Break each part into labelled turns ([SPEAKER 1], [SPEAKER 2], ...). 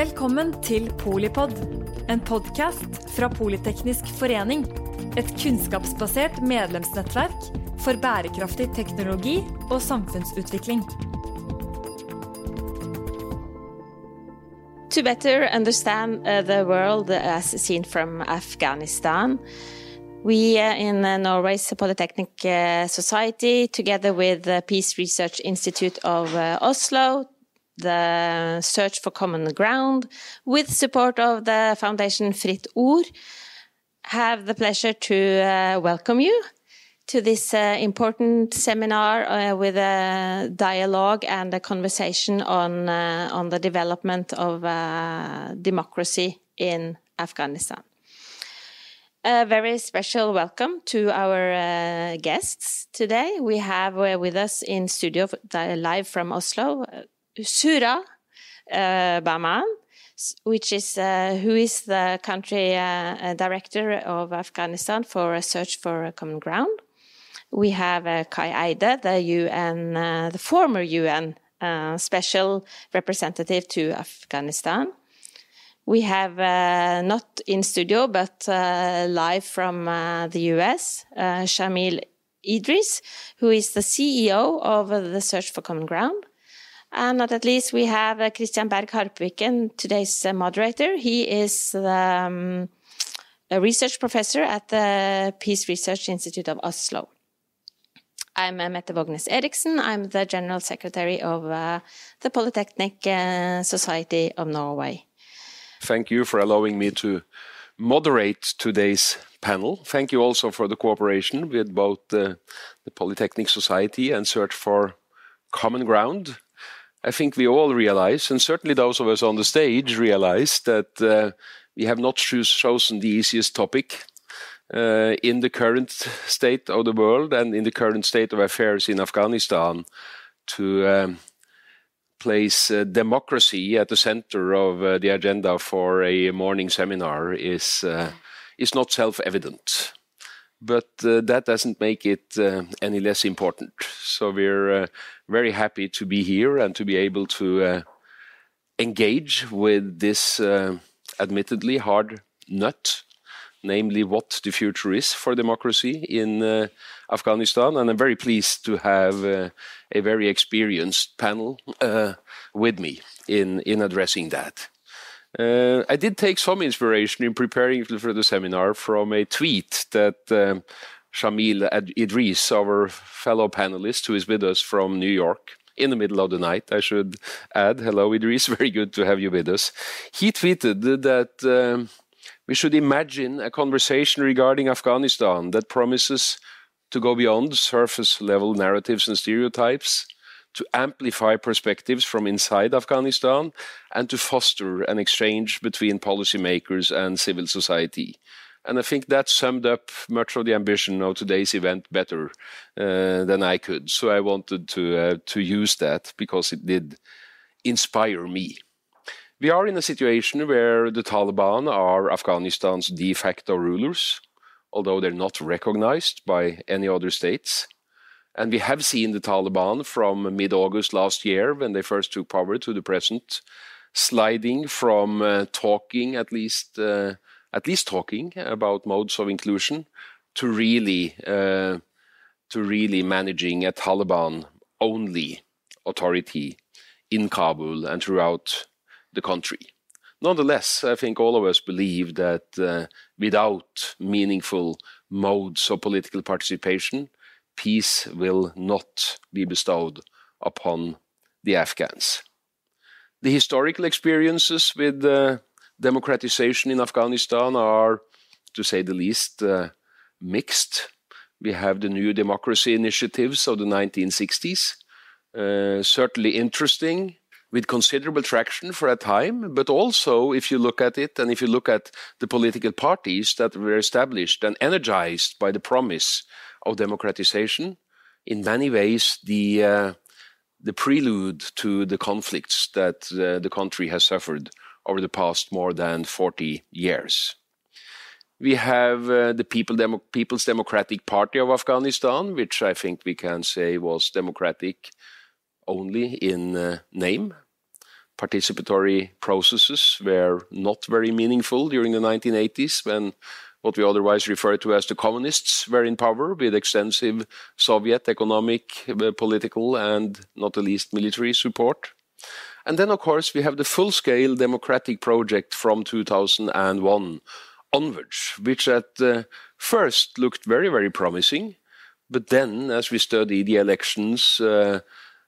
[SPEAKER 1] Velkommen til Polipod, en podkast fra Politeknisk forening. Et kunnskapsbasert medlemsnettverk for bærekraftig teknologi og samfunnsutvikling.
[SPEAKER 2] To better understand uh, the world as seen from Afghanistan, we uh, in uh, Norway's Polytechnic Society, together with the Peace Research Institute of Oslo, the Search for Common Ground, with support of the Foundation Fritt Ord, have the pleasure to uh, welcome you to this uh, important seminar uh, with a dialogue and a conversation on uh, on the development of uh, democracy in Afghanistan. A very special welcome to our uh, guests today. We have uh, with us in studio live from Oslo Zohra uh, which is uh, who is the country uh, director of Afghanistan for a search for a common ground. We have uh, Kai Eide, the UN, uh, the former UN uh, special representative to Afghanistan. We have not in studio but live from the US, Shamil Idris, who is the CEO of the Search for Common Ground. And not at least, we have uh, Christian Berg Harpviken, today's uh, moderator. He is um, a research professor at the Peace Research Institute of Oslo. I'm uh, Mette Vågnes Eriksen. I'm the General Secretary of uh, the Polytechnic uh, Society of Norway.
[SPEAKER 3] Thank you for allowing me to moderate today's panel. Thank you also for the cooperation with both the Polytechnic Society and Search for Common Ground. I think we all realize, and certainly those of us on the stage realize, that uh, we have not chosen the easiest topic uh, in the current state of the world and in the current state of affairs in Afghanistan to um, place uh, democracy at the center of uh, the agenda for a morning seminar is uh, is not self-evident but uh, that doesn't make it uh, any less important. So we're uh, very happy to be here and to be able to uh, engage with this uh, admittedly hard nut, namely what the future is for democracy in uh, Afghanistan. And I'm very pleased to have a very experienced panel with me in, in addressing that. Uh, I did take some inspiration in preparing for the seminar from a tweet that um, Shamil Idris, our fellow panelist who is with us from New York, in the middle of the night, I should add. Hello, Idris. Very good to have you with us. He tweeted that um, we should imagine a conversation regarding Afghanistan that promises to go beyond surface level narratives and stereotypes to amplify perspectives from inside Afghanistan and to foster an exchange between policymakers and civil society. And I think that summed up much of the ambition of today's event better uh, than I could. So I wanted to uh, to use that because it did inspire me. We are in a situation where the Taliban are Afghanistan's de facto rulers, although they're not recognized by any other states. And we have seen the Taliban from mid August last year, when they first took power, to the present, sliding from uh, talking, at least, uh, at least talking about modes of inclusion, to really, uh, to really managing a Taliban only authority in Kabul and throughout the country. Nonetheless, I think all of us believe that uh, without meaningful modes of political participation, peace will not be bestowed upon the Afghans. The historical experiences with uh, democratization in Afghanistan are, to say the least, uh, mixed. We have the new democracy initiatives of the 1960s, uh, certainly interesting, with considerable traction for a time, but also if you look at it and if you look at the political parties that were established and energized by the promise of democratization, in many ways the uh, the prelude to the conflicts that uh, the country has suffered over the past more than 40 years. We have uh, the People Demo People's Democratic Party of Afghanistan, which I think we can say was democratic only in uh, name. participatory processes were not very meaningful during the 1980s when what we otherwise refer to as the communists were in power with extensive Soviet economic, uh, political, and not the least military support. And then, of course, we have the full scale democratic project from 2001 onwards, which at uh, first looked very, very promising. But then, as we study the elections uh,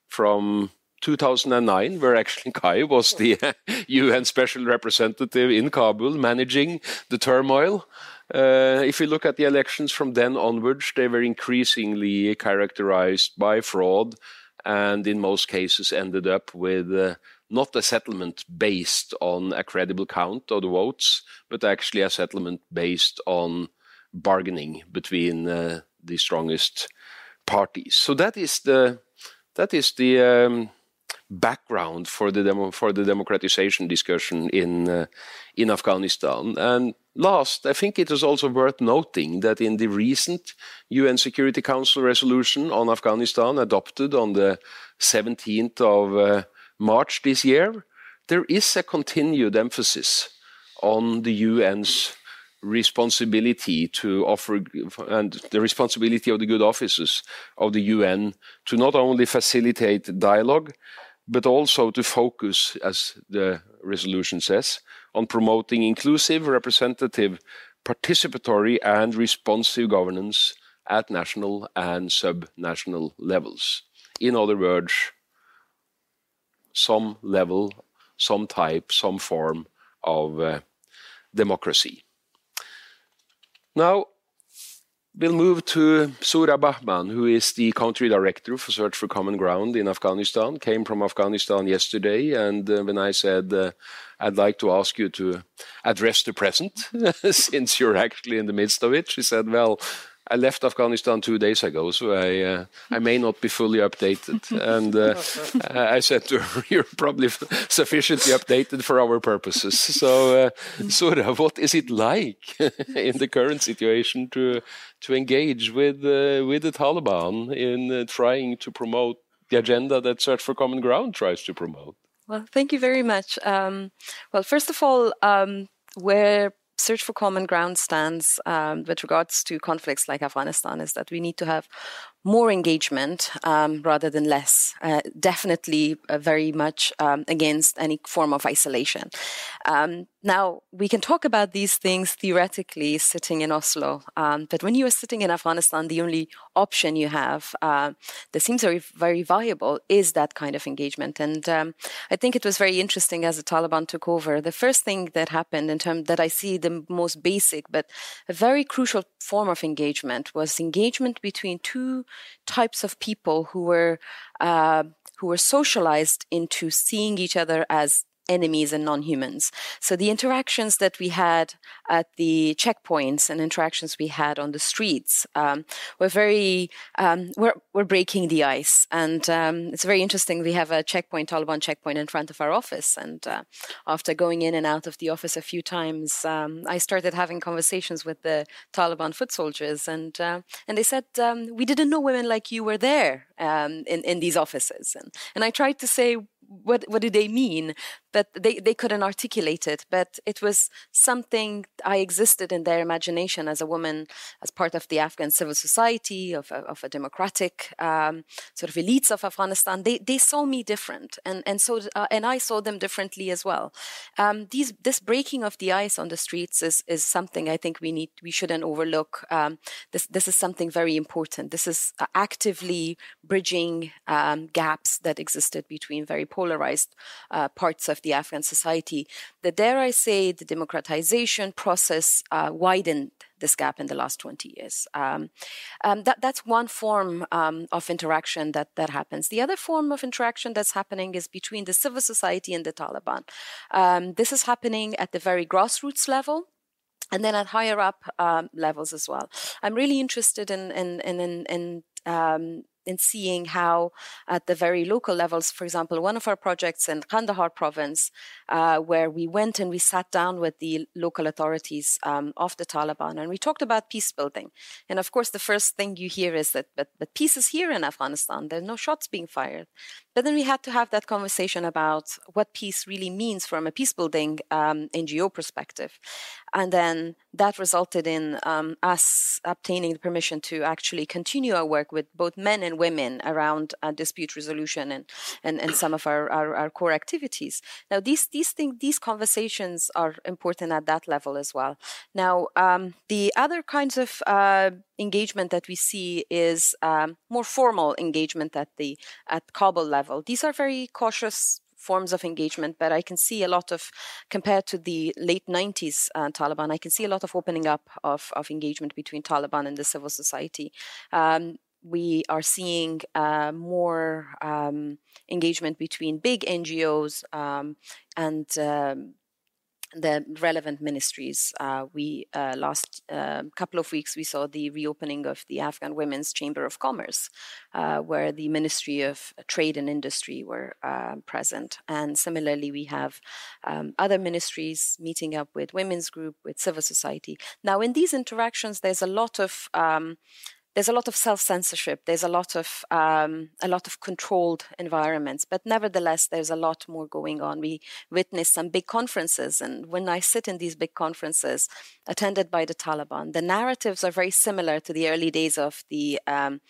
[SPEAKER 3] from 2009, where actually Kai was the UN special representative in Kabul managing the turmoil. Uh, if you look at the elections from then onwards, they were increasingly characterized by fraud and in most cases ended up with uh, not a settlement based on a credible count of the votes, but actually a settlement based on bargaining between uh, the strongest parties. So that is the that is the um, background for the demo, for the democratization discussion in uh, in Afghanistan. And last, I think it is also worth noting that in the recent UN Security Council resolution on Afghanistan, adopted on the 17th of uh, March this year, there is a continued emphasis on the UN's responsibility to offer and the responsibility of the good offices of the UN to not only facilitate dialogue but also to focus, as the resolution says, on promoting inclusive, representative, participatory, and responsive governance at national and subnational levels. In other words, some level, some type, some form of uh, democracy. Now, We'll move to Zohra Bahman, who is the country director for Search for Common Ground in Afghanistan. Came from Afghanistan yesterday, and uh, when I said uh, I'd like to ask you to address the present, since you're actually in the midst of it, she said, "Well, I left Afghanistan two days ago, so I uh, I may not be fully updated. and uh, I said to her, "You're probably sufficiently updated for our purposes." So, uh, Zohra, what is it like in the current situation to to engage with uh, with the Taliban in uh, trying to promote the agenda that Search for Common Ground tries to promote?
[SPEAKER 4] Well, thank you very much. Um, well, first of all, um, where Search for Common Ground stands um, with regards to conflicts like Afghanistan is that we need to have more engagement um, rather than less. Uh, definitely uh, very much um, against any form of isolation. Um, now, we can talk about these things theoretically sitting in Oslo, um, but when you are sitting in Afghanistan, the only option you have uh, that seems very, very viable is that kind of engagement. And um, I think it was very interesting as the Taliban took over. The first thing that happened in terms that I see the most basic but a very crucial form of engagement was engagement between two types of people who were uh, who were socialized into seeing each other as enemies and non-humans. So the interactions that we had at the checkpoints and interactions we had on the streets um, were very um, we're, we're breaking the ice, and um, it's very interesting. We have a checkpoint, Taliban checkpoint, in front of our office, and uh, after going in and out of the office a few times, um, I started having conversations with the Taliban foot soldiers, and uh, and they said um, we didn't know women like you were there um, in in these offices, and and I tried to say what what do they mean? But they, they couldn't articulate it but it was something i existed in their imagination as a woman as part of the afghan civil society of a, of a democratic um, sort of elites of afghanistan. They, they saw me different and and so uh, and i saw them differently as well. Um, these this breaking of the ice on the streets is is something i think we need we shouldn't overlook. Um, this this is something very important. This is uh, actively bridging um, gaps that existed between very poor polarized uh, parts of the Afghan society. That, dare I say, the democratization process uh, widened this gap in the last 20 years. Um, um, that, that's one form um, of interaction that, that happens. The other form of interaction that's happening is between the civil society and the Taliban. Um, this is happening at the very grassroots level and then at higher up um, levels as well. I'm really interested in in in in, in um, in seeing how, at the very local levels, for example, one of our projects in Kandahar province, uh, where we went and we sat down with the local authorities um, of the Taliban and we talked about peace building. And of course, the first thing you hear is that, but, but peace is here in Afghanistan. There's no shots being fired. But then we had to have that conversation about what peace really means from a peace building um, NGO perspective. And then that resulted in um, us obtaining the permission to actually continue our work with both men and women around uh, dispute resolution and, and, and some of our, our, our, core activities. Now, these, these, things, these conversations are important at that level as well. Now, um, the other kinds of uh, engagement that we see is um, more formal engagement at the at Kabul level. These are very cautious forms of engagement, but I can see a lot of, compared to the late 90s uh, Taliban, I can see a lot of opening up of, of engagement between Taliban and the civil society. Um, we are seeing uh, more um, engagement between big NGOs um, and um, the relevant ministries. Uh, we uh, last uh, couple of weeks we saw the reopening of the Afghan Women's Chamber of Commerce, uh, where the Ministry of Trade and Industry were uh, present, and similarly we have um, other ministries meeting up with women's group, with civil society. Now, in these interactions, there's a lot of um, there's a lot of self censorship. There's a lot of um, a lot of controlled environments, but nevertheless, there's a lot more going on. We witness some big conferences, and when I sit in these big conferences attended by the Taliban, the narratives are very similar to the early days of the um,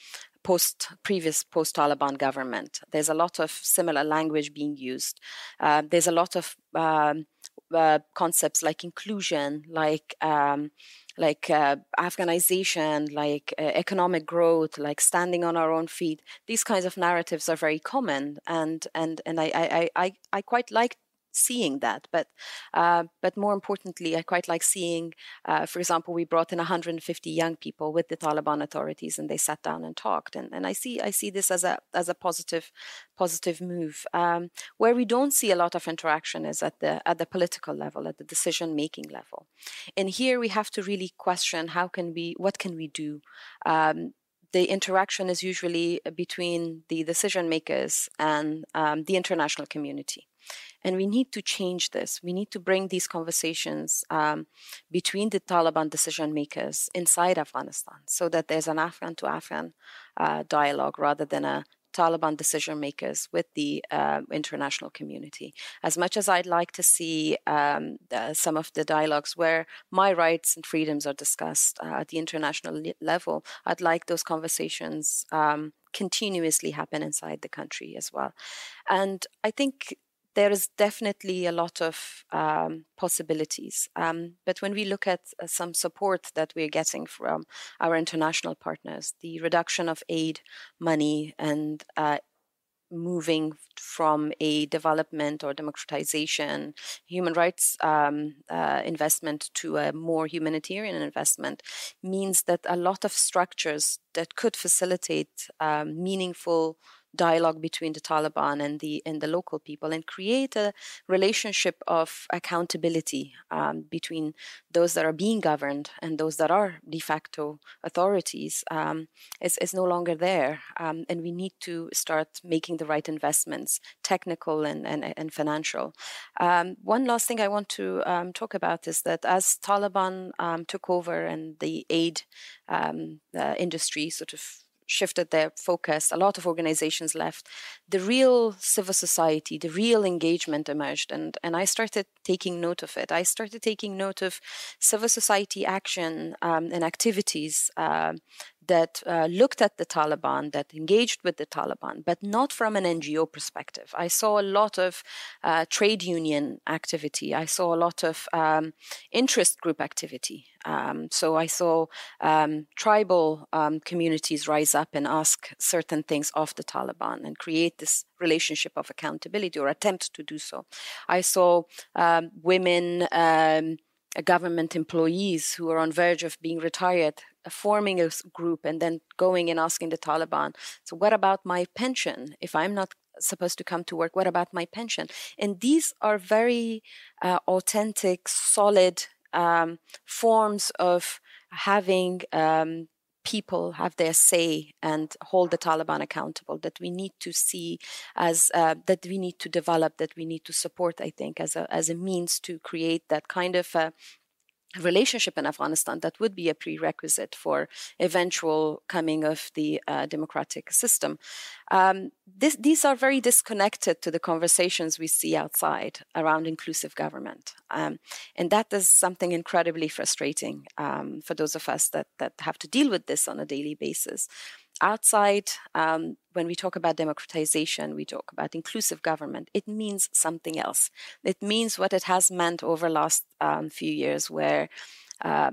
[SPEAKER 4] post previous post Taliban government. There's a lot of similar language being used. Uh, there's a lot of um, uh, concepts like inclusion, like um, like uh, Afghanization, like uh, economic growth, like standing on our own feet. These kinds of narratives are very common, and and and I I I, I quite like seeing that. But uh, but more importantly, I quite like seeing, uh, for example, we brought in 150 young people with the Taliban authorities, and they sat down and talked. And, and I see I see this as a as a positive positive move. Um, where we don't see a lot of interaction is at the at the political level, at the decision making level. And here we have to really question how can we what can we do. Um, the interaction is usually between the decision makers and um, the international community. And we need to change this. We need to bring these conversations um, between the Taliban decision makers inside Afghanistan so that there's an Afghan to Afghan uh, dialogue rather than a Taliban decision makers with the uh, international community. As much as I'd like to see um, the, some of the dialogues where my rights and freedoms are discussed uh, at the international le- level, I'd like those conversations um, continuously happen inside the country as well. And I think there is definitely a lot of um, possibilities. Um, but when we look at uh, some support that we're getting from our international partners, the reduction of aid money and uh, moving from a development or democratization human rights um, uh, investment to a more humanitarian investment means that a lot of structures that could facilitate um, meaningful dialogue between the Taliban and the and the local people and create a relationship of accountability um, between those that are being governed and those that are de facto authorities um, is, is no longer there. Um, and we need to start making the right investments technical and, and, and financial. Um, one last thing I want to um, talk about is that as Taliban um, took over and the aid uh, industry sort of shifted their focus. A lot of organizations left. The real civil society, the real engagement emerged, and and I started taking note of it. I started taking note of civil society action um, and activities uh, that uh, looked at the Taliban, that engaged with the Taliban, but not from an NGO perspective. I saw a lot of uh, trade union activity. I saw a lot of um, interest group activity. Um, so I saw um, tribal um, communities rise up and ask certain things of the Taliban and create this relationship of accountability or attempt to do so. I saw um, women um, government employees who are on verge of being retired forming a group and then going and asking the Taliban, so what about my pension? If I'm not supposed to come to work, what about my pension? And these are very uh, authentic, solid um, forms of having um, people have their say and hold the Taliban accountable, that we need to see as uh, that we need to develop, that we need to support, I think, as a, as a means to create that kind of uh, relationship in Afghanistan that would be a prerequisite for eventual coming of the uh, democratic system. Um, this, these are very disconnected to the conversations we see outside around inclusive government, um, and that is something incredibly frustrating um, for those of us that that have to deal with this on a daily basis outside, um, when we talk about democratization, we talk about inclusive government, it means something else. It means what it has meant over the last um, few years, where uh,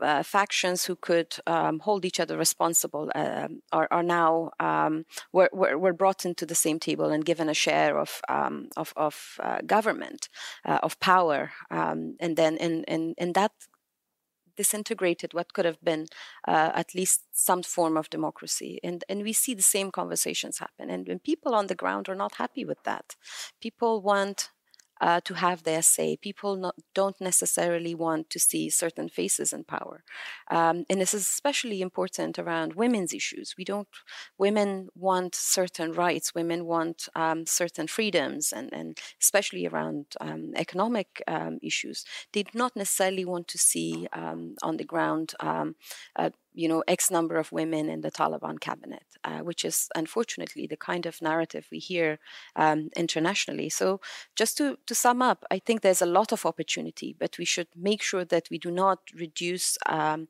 [SPEAKER 4] uh, factions who could um, hold each other responsible uh, are, are, now um, were, were, were, brought into the same table and given a share of um, of, of uh, government uh, of power and then in, in, in that disintegrated what could have been uh, at least some form of democracy. And, and we see the same conversations happen. And when people on the ground are not happy with that, people want uh, to have their say. People not, don't necessarily want to see certain faces in power, um, and this is especially important around women's issues. We don't. Women want certain rights. Women want um, certain freedoms, and, and especially around um, economic um, issues. They do not necessarily want to see um, on the ground uh, you know, X number of women in the Taliban cabinet, uh, which is unfortunately the kind of narrative we hear um, internationally. So, just to, to sum up, I think there's a lot of opportunity, but we should make sure that we do not reduce um,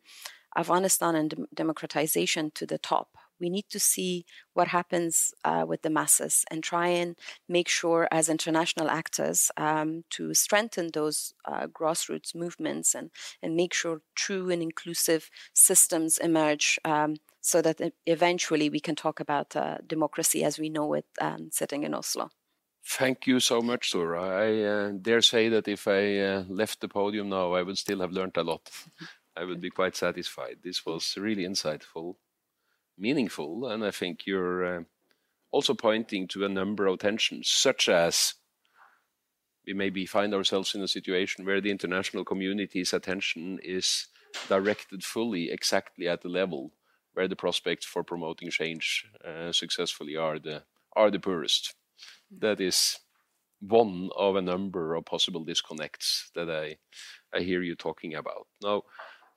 [SPEAKER 4] Afghanistan and democratization to the top we need to see what happens uh, with the masses and try and make sure, as international actors, um, to strengthen those uh, grassroots movements and, and make sure true and inclusive systems emerge um, so that eventually we can talk about uh, democracy as we know it um, sitting in Oslo.
[SPEAKER 3] Thank you so much, Zohra. I uh, dare say that if I uh, left the podium now, I would still have learned a lot. I would be quite satisfied. This was really insightful meaningful. And I think you're uh, also pointing to a number of tensions, such as we maybe find ourselves in a situation where the international community's attention is directed fully exactly at the level where the prospects for promoting change uh, successfully are the are the poorest. That is one of a number of possible disconnects that I I hear you talking about. Now,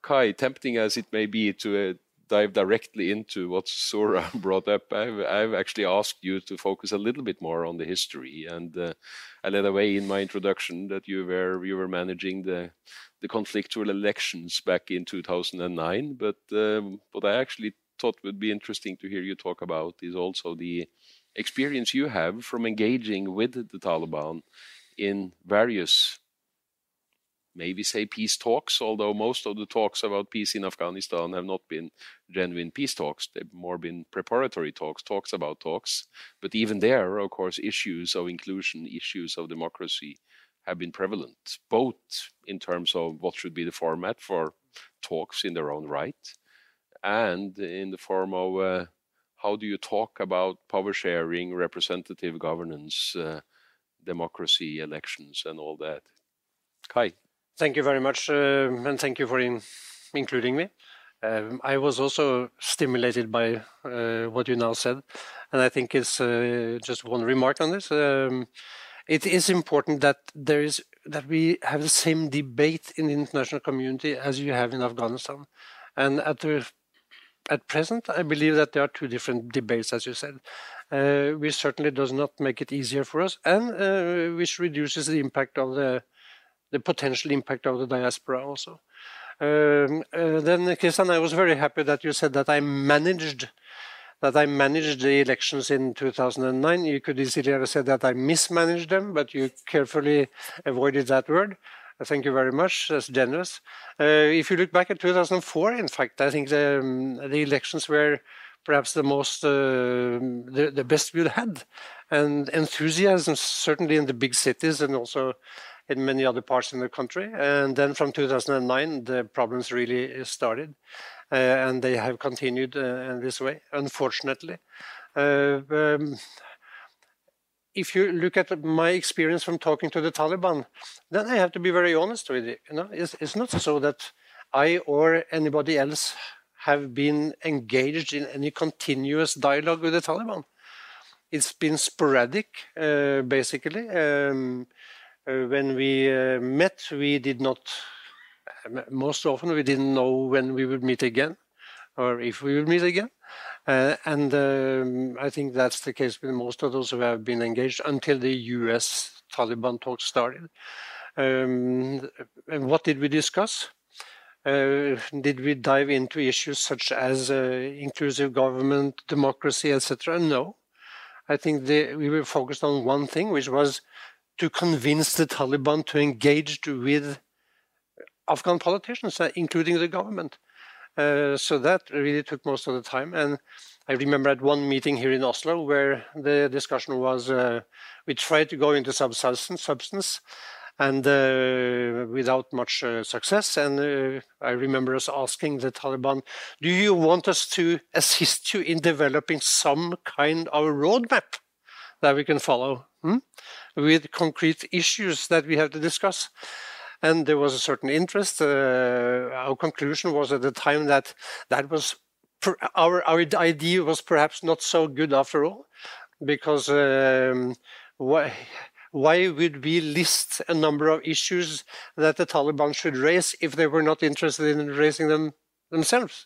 [SPEAKER 3] Kai, tempting as it may be to uh, dive directly into what Zohra brought up, I've, I've, actually asked you to focus a little bit more on the history. And uh, I led away in my introduction that you were you were managing the the conflictual elections back in 2009. But um, what I actually thought would be interesting to hear you talk about is also the experience you have from engaging with the Taliban in various maybe say peace talks, although most of the talks about peace in Afghanistan have not been genuine peace talks. They've more been preparatory talks, talks about talks. But even there, of course, issues of inclusion, issues of democracy have been prevalent, both in terms of what should be the format for talks in their own right, and in the form of uh, how do you talk about power sharing, representative governance, uh, democracy, elections, and all that. Kai.
[SPEAKER 5] Thank you very much, uh, and thank you for in including me. Um, I was also stimulated by uh, what you now said, and I think it's uh, just one remark on this. Um, it is important that there is that we have the same debate in the international community as you have in Afghanistan, and at the at present, I believe that there are two different debates, as you said, uh, which certainly does not make it easier for us, and uh, which reduces the impact of the the potential impact of the diaspora also. Um, uh, then, Christian, I was very happy that you said that I managed that I managed the elections in 2009. You could easily have said that I mismanaged them, but you carefully avoided that word. Thank you very much. That's generous. Uh, if you look back at 2004, in fact, I think the, um, the elections were perhaps the most uh, the, the best we'd had, and enthusiasm certainly in the big cities and also in many other parts in the country. And then from 2009, the problems really started, uh, and they have continued uh, in this way, unfortunately. Uh, um, if you look at my experience from talking to the Taliban, then I have to be very honest with you. You know, it's, it's not so that I or anybody else have been engaged in any continuous dialogue with the Taliban. It's been sporadic, uh, basically. Um, when we uh, met, we did not, most often, we didn't know when we would meet again or if we would meet again. Uh, and um, I think that's the case with most of those who have been engaged until the US Taliban talks started. Um, and what did we discuss? Uh, did we dive into issues such as uh, inclusive government, democracy, etc.? No. I think we were focused on one thing, which was to convince the Taliban to engage with Afghan politicians, uh, including the government. Uh, so that really took most of the time. And I remember at one meeting here in Oslo where the discussion was uh, we tried to go into substance, substance and uh, without much uh, success. And uh, I remember us asking the Taliban, "Do you want us to assist you in developing some kind of roadmap that we can follow hmm? with concrete issues that we have to discuss?" and there was a certain interest. Uh, our conclusion was at the time that that was our our idea was perhaps not so good after all, because um, why why would we list a number of issues that the Taliban should raise if they were not interested in raising them themselves?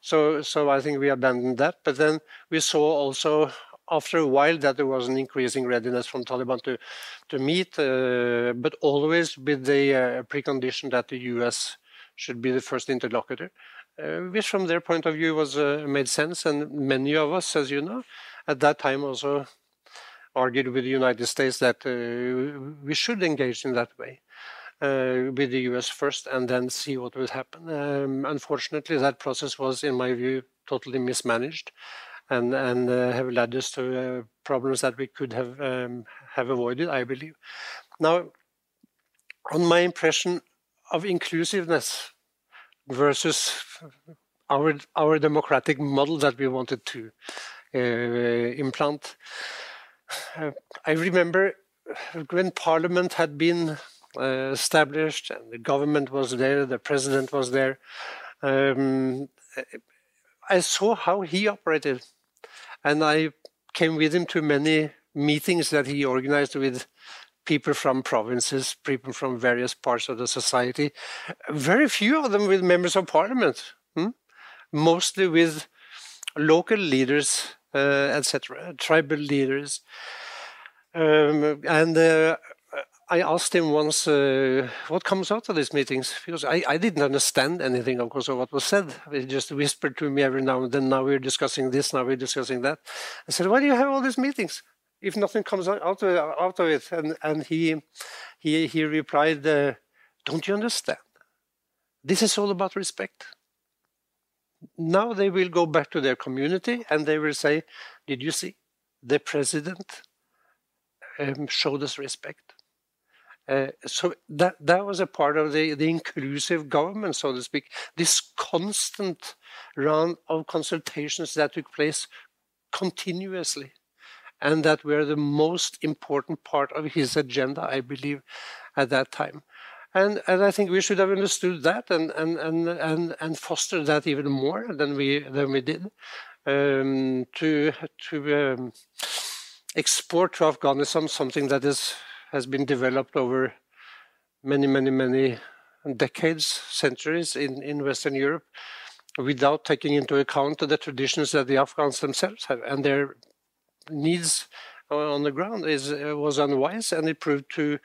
[SPEAKER 5] So so I think we abandoned that. But then we saw also after a while that there was an increasing readiness from Taliban to to meet, uh, but always with the uh, precondition that the U.S. should be the first interlocutor, uh, which from their point of view was uh, made sense. And many of us, as you know, at that time also argued with the United States that uh, we should engage in that way. Uh, with the US first and then see what would happen. Um, unfortunately, that process was, in my view, totally mismanaged and uh, have led us to uh, problems that we could have um, have avoided, I believe. Now, on my impression of inclusiveness versus our our democratic model that we wanted to uh, implant, I remember when Parliament had been established and the government was there, the president was there. Um, I saw how he operated and I came with him to many meetings that he organized with people from provinces, people from various parts of the society. Very few of them with members of parliament, hmm? mostly with local leaders, uh, etc., tribal leaders. Um, and uh, I asked him once uh, what comes out of these meetings because I, I didn't understand anything, of course, of what was said. He just whispered to me every now and then. Now we're discussing this. Now we're discussing that. I said, "Why do you have all these meetings if nothing comes out of it?" Out of it? And and he he he replied, uh, "Don't you understand? This is all about respect." Now they will go back to their community and they will say, "Did you see the president um, showed us respect?" So that that was a part of the, the inclusive government, so to speak. This constant round of consultations that took place continuously, and that were the most important part of his agenda, I believe, at that time. And and I think we should have understood that and and and and, and fostered that even more than we than we did um, to to um, export to Afghanistan something that is has been developed over many, many, many decades, centuries in, in Western Europe without taking into account the traditions that the Afghans themselves have and their needs on the ground is uh, was unwise and it proved to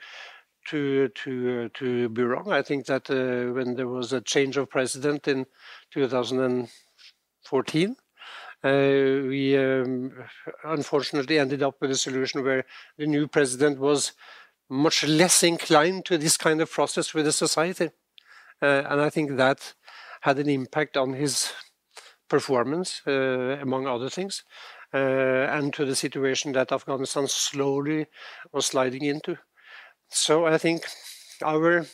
[SPEAKER 5] to to uh, to be wrong. I think that uh, when there was a change of president in 2014, uh, we um, unfortunately ended up with a solution where the new president was much less inclined to this kind of process with the society. Uh, and I think that had an impact on his performance, uh, among other things, uh, and to the situation that Afghanistan slowly was sliding into. So I think our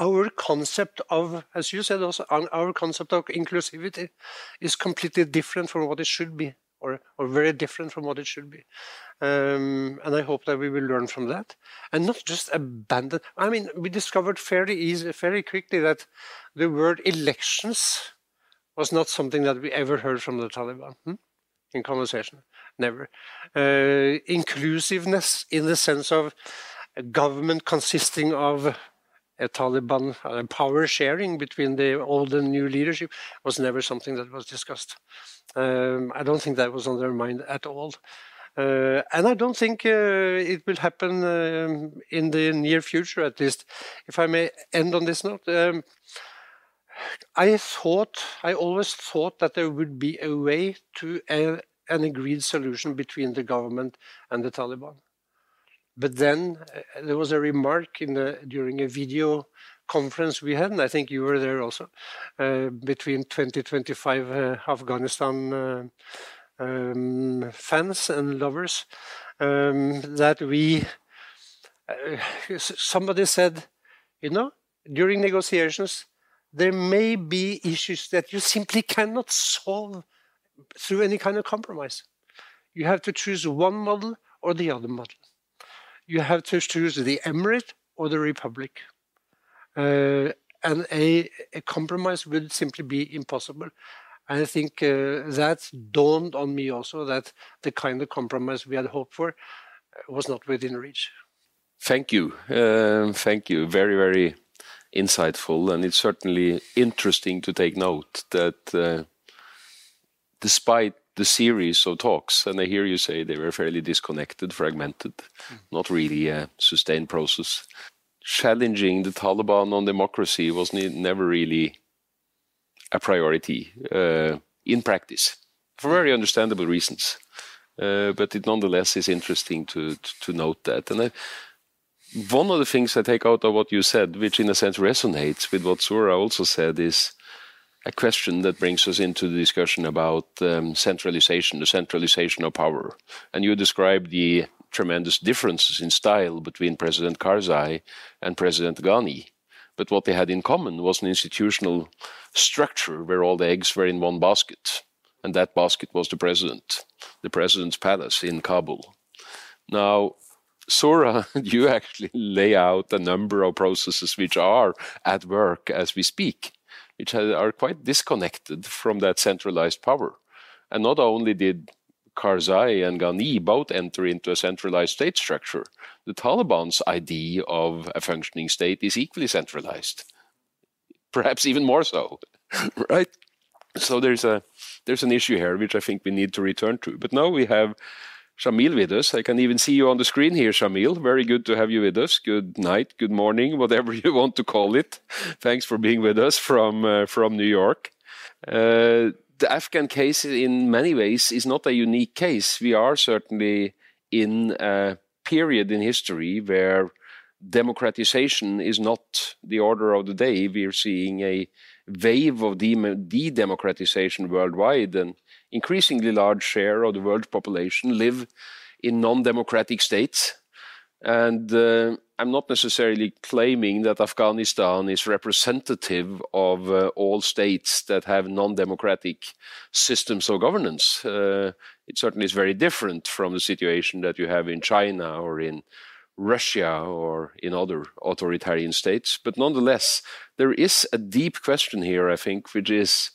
[SPEAKER 5] our concept of, as you said also, our concept of inclusivity is completely different from what it should be, or, or very different from what it should be. Um, and I hope that we will learn from that and not just abandon. I mean, we discovered fairly easy, very quickly that the word elections was not something that we ever heard from the Taliban hmm? in conversation. Never. Uh, inclusiveness in the sense of a government consisting of a Taliban uh, power sharing between the old and new leadership was never something that was discussed. Um, I don't think that was on their mind at all. Uh, and I don't think uh, it will happen um, in the near future, at least. If I may end on this note, um, I thought, I always thought that there would be a way to a, an agreed solution between the government and the Taliban. But then uh, there was a remark in the, during a video conference we had, and I think you were there also, uh, between 2025 uh, Afghanistan uh, um, fans and lovers, um, that we, uh, somebody said, you know, during negotiations, there may be issues that you simply cannot solve through any kind of compromise. You have to choose one model or the other model you have to choose the emirate or the republic. Uh, and a, a, compromise would simply be impossible. And I think uh, that dawned on me also that the kind of compromise we had hoped for uh, was not within reach.
[SPEAKER 3] Thank you. Um, thank you. Very, very insightful. And it's certainly interesting to take note that uh, despite the series of talks, and I hear you say they were fairly disconnected, fragmented, mm. not really a sustained process. Challenging the Taliban on democracy was ne never really a priority uh, in practice for very understandable reasons. Uh, but it nonetheless is interesting to, to, to note that. And I, one of the things I take out of what you said, which in a sense resonates with what Zohra also said, is a question that brings us into the discussion about um, centralization, the centralization of power. And you described the tremendous differences in style between President Karzai and President Ghani. But what they had in common was an institutional structure where all the eggs were in one basket. And that basket was the president, the president's palace in Kabul. Now, Zohra, you actually lay out a number of processes which are at work as we speak which are quite disconnected from that centralized power. And not only did Karzai and Ghani both enter into a centralized state structure, the Taliban's idea of a functioning state is equally centralized, perhaps even more so, right? So there's a there's an issue here which I think we need to return to. But now we have Shamil with us. I can even see you on the screen here, Shamil. Very good to have you with us. Good night, good morning, whatever you want to call it. Thanks for being with us from uh, from New York. Uh, the Afghan case, in many ways, is not a unique case. We are certainly in a period in history where democratization is not the order of the day. We're seeing a wave of de democratization worldwide, and increasingly large share of the world population live in non-democratic states. And uh, I'm not necessarily claiming that Afghanistan is representative of uh, all states that have non-democratic systems of governance. Uh, it certainly is very different from the situation that you have in China or in Russia or in other authoritarian states. But nonetheless, there is a deep question here, I think, which is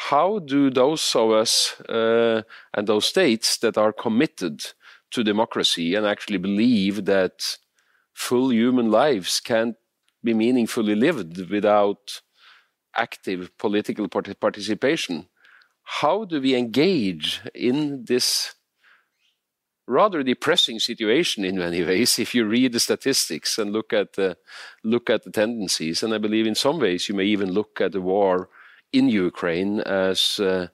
[SPEAKER 3] how do those of us uh, and those states that are committed to democracy and actually believe that full human lives can't be meaningfully lived without active political participation, how do we engage in this rather depressing situation in many ways if you read the statistics and look at the look at the tendencies? And i believe in some ways you may even look at the war in Ukraine as uh,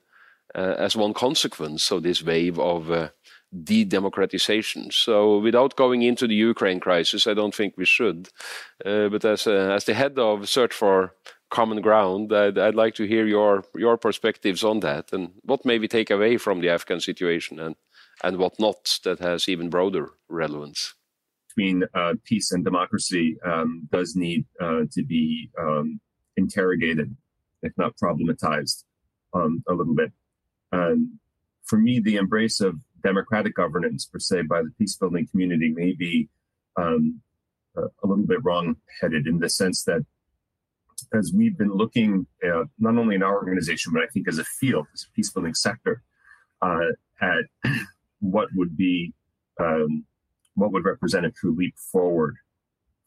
[SPEAKER 3] uh, as one consequence of this wave of uh, de-democratization. So, without going into the Ukraine crisis, I don't think we should. Uh, but as as the head of Search for Common Ground, I'd, I'd, like to hear your your perspectives on that and what may we take away from the Afghan situation and and what not that has even broader relevance.
[SPEAKER 6] Between uh, peace and democracy um, does need uh, to be um, interrogated if not problematized um, a little bit. And for me, the embrace of democratic governance, per se, by the peace building community may be um, a, little bit wrong headed in the sense that as we've been looking uh, not only in our organization, but I think as a field, as a peace building sector, uh, at what would be um, what would represent a true leap forward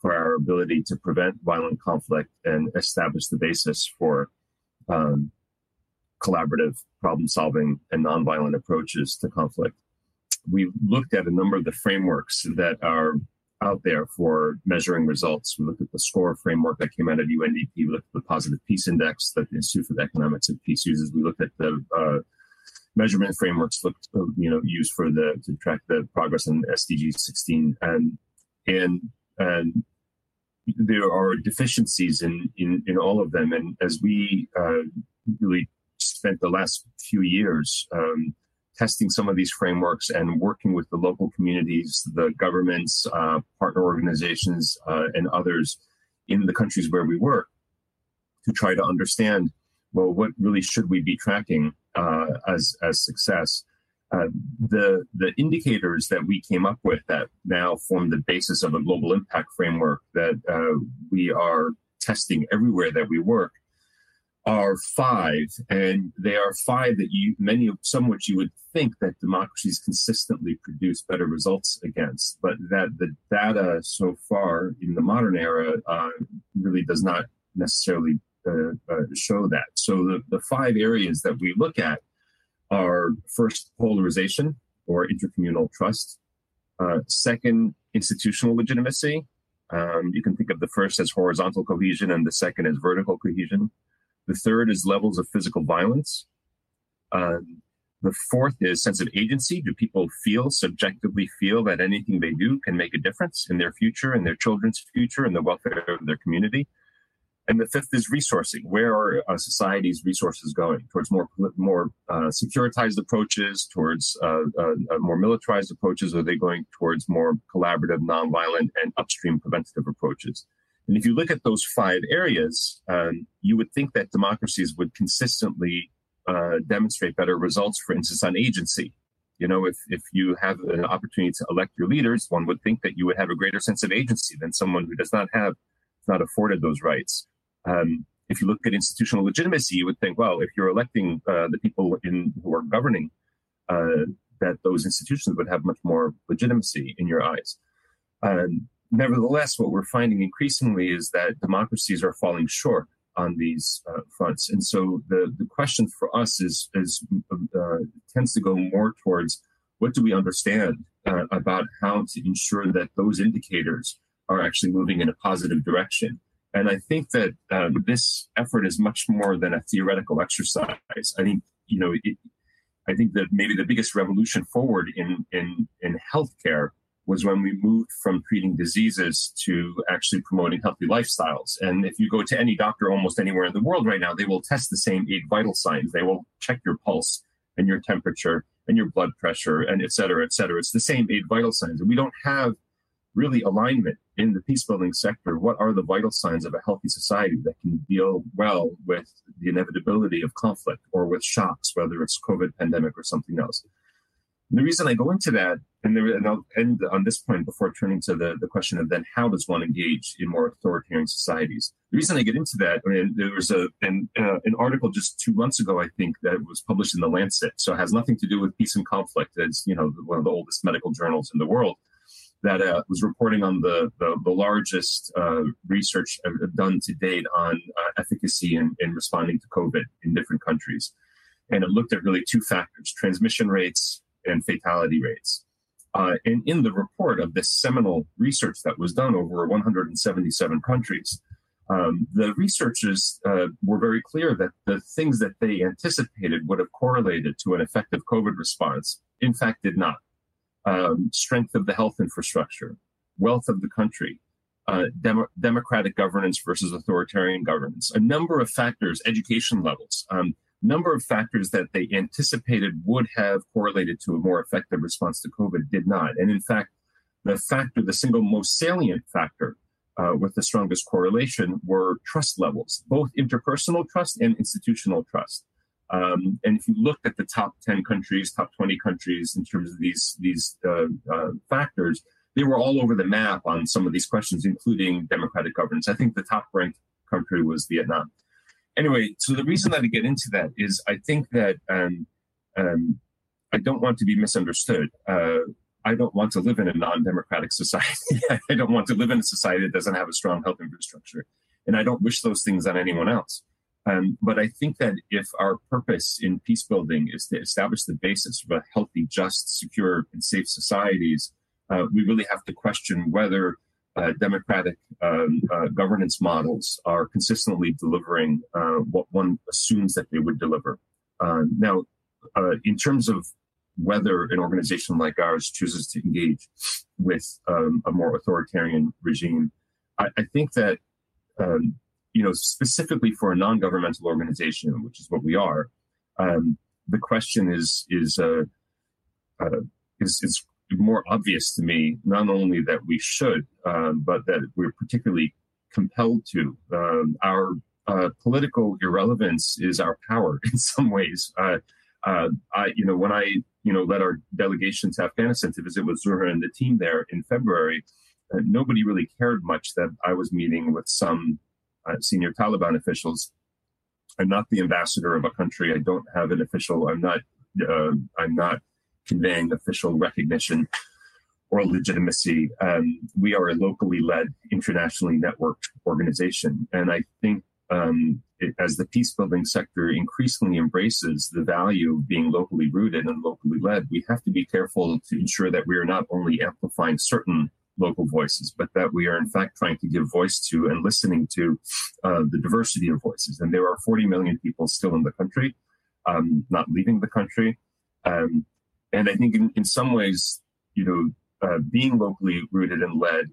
[SPEAKER 6] for our ability to prevent violent conflict and establish the basis for um, collaborative problem solving and nonviolent approaches to conflict. We looked at a number of the frameworks that are out there for measuring results. We looked at the SCORE framework that came out of UNDP. We looked at the Positive Peace Index that the Institute for the Economics of Peace uses. We looked at the uh, measurement frameworks looked, you know, used for the to track the progress in SDG 16, and and and there are deficiencies in in, in all of them. And as we uh, really spent the last few years um, testing some of these frameworks and working with the local communities, the governments, uh, partner organizations, uh, and others in the countries where we work to try to understand well, what really should we be tracking uh, as as success? Uh, the the indicators that we came up with that now form the basis of a global impact framework that uh, we are testing everywhere that we work are five, and they are five that you many of some which you would think that democracies consistently produce better results against, but that the data so far in the modern era uh, really does not necessarily uh, uh, show that. So the, the five areas that we look at are first polarization or intercommunal trust. Uh, second, institutional legitimacy. Um, you can think of the first as horizontal cohesion and the second as vertical cohesion. The third is levels of physical violence. Um, the fourth is sense of agency. Do people feel, subjectively feel that anything they do can make a difference in their future, in their children's future, in the welfare of their community? And the fifth is resourcing. Where are uh, society's resources going towards more more uh, securitized approaches, towards uh, uh, uh, more militarized approaches? Are they going towards more collaborative, nonviolent, and upstream preventative approaches? And if you look at those five areas, um, you would think that democracies would consistently uh, demonstrate better results. For instance, on agency, you know, if if you have an opportunity to elect your leaders, one would think that you would have a greater sense of agency than someone who does not have not afforded those rights. Um, if you look at institutional legitimacy, you would think, well, if you're electing uh, the people in who are governing, uh, that those institutions would have much more legitimacy in your eyes. Um, nevertheless, what we're finding increasingly is that democracies are falling short on these uh, fronts, and so the the question for us is is uh, tends to go more towards what do we understand uh, about how to ensure that those indicators are actually moving in a positive direction and I think that um, this effort is much more than a theoretical exercise. I think, you know, it, I think that maybe the biggest revolution forward in, in, in healthcare was when we moved from treating diseases to actually promoting healthy lifestyles. And if you go to any doctor almost anywhere in the world right now, they will test the same eight vital signs. They will check your pulse and your temperature and your blood pressure and et cetera, et cetera. It's the same eight vital signs. And we don't have really alignment in the peace building sector. What are the vital signs of a healthy society that can deal well with the inevitability of conflict or with shocks, whether it's COVID pandemic or something else? The reason I go into that, and, there, and, I'll end on this point before turning to the, the question of then how does one engage in more authoritarian societies? The reason I get into that, I mean, there was a, an, uh, an article just two months ago, I think, that was published in the Lancet. So it has nothing to do with peace and conflict. It's, you know, one of the oldest medical journals in the world that uh, was reporting on the, the, the largest uh, research done to date on uh, efficacy in, in responding to COVID in different countries. And it looked at really two factors transmission rates and fatality rates. Uh, and in the report of this seminal research that was done over 177 countries, um, the researchers uh, were very clear that the things that they anticipated would have correlated to an effective COVID response, in fact, did not um, strength of the health infrastructure, wealth of the country, uh, dem- democratic governance versus authoritarian governance, a number of factors, education levels, um, number of factors that they anticipated would have correlated to a more effective response to COVID did not. And in fact, the factor, the single most salient factor uh, with the strongest correlation were trust levels, both interpersonal trust and institutional trust. Um, and if you look at the top 10 countries, top 20 countries in terms of these, these uh, uh, factors, they were all over the map on some of these questions, including democratic governance. I think the top ranked country was Vietnam. Anyway, so the reason that I get into that is I think that um, um, I don't want to be misunderstood. Uh, I don't want to live in a non-democratic society. I don't want to live in a society that doesn't have a strong health infrastructure, and I don't wish those things on anyone else. Um, but I think that if our purpose in peace building is to establish the basis of a healthy, just, secure, and safe societies, uh, we really have to question whether uh, democratic um, uh, governance models are consistently delivering uh, what one assumes that they would deliver. Uh, now, uh, in terms of whether an organization like ours chooses to engage with um, a more authoritarian regime, I, I think that um, you know specifically for a non-governmental organization, which is what we are, um, the question is is uh, uh, is is more obvious to me. Not only that we should, um, but that we're particularly compelled to. Um, our uh, political irrelevance is our power in some ways. Uh, uh, I, you know, when I, you know, led our delegation to Afghanistan to visit with Zohra and the team there in February, uh, nobody really cared much that I was meeting with some senior Taliban officials. I'm not the ambassador of a country. I don't have an official. I'm not. Uh, I'm not conveying official recognition or legitimacy. Um, we are a locally led, internationally networked organization, and I think um, it, as the peace building sector increasingly embraces the value of being locally rooted and locally led, we have to be careful to ensure that we are not only amplifying certain local voices, but that we are in fact trying to give voice to and listening to uh, the diversity of voices. And there are 40 million people still in the country, um, not leaving the country. Um, and I think in, in some ways, you know, uh, being locally rooted and led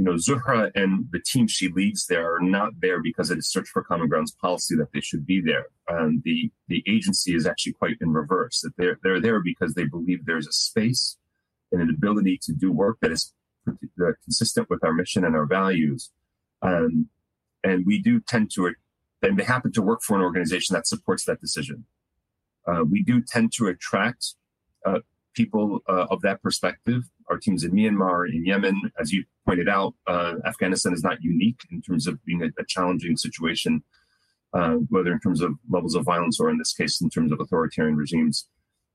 [SPEAKER 6] you know, Zohra and the team she leads there are not there because it is Search for Common Ground's policy that they should be there. And the the agency is actually quite in reverse. That they're they're there because they believe there's a space and an ability to do work that is consistent with our mission and our values. Um, and we do tend to, and they happen to work for an organization that supports that decision. Uh, we do tend to attract uh, people uh, of that perspective. Our teams in Myanmar, in Yemen, as you pointed out, uh, Afghanistan is not unique in terms of being a, a challenging situation, uh, whether in terms of levels of violence or in this case, in terms of authoritarian regimes.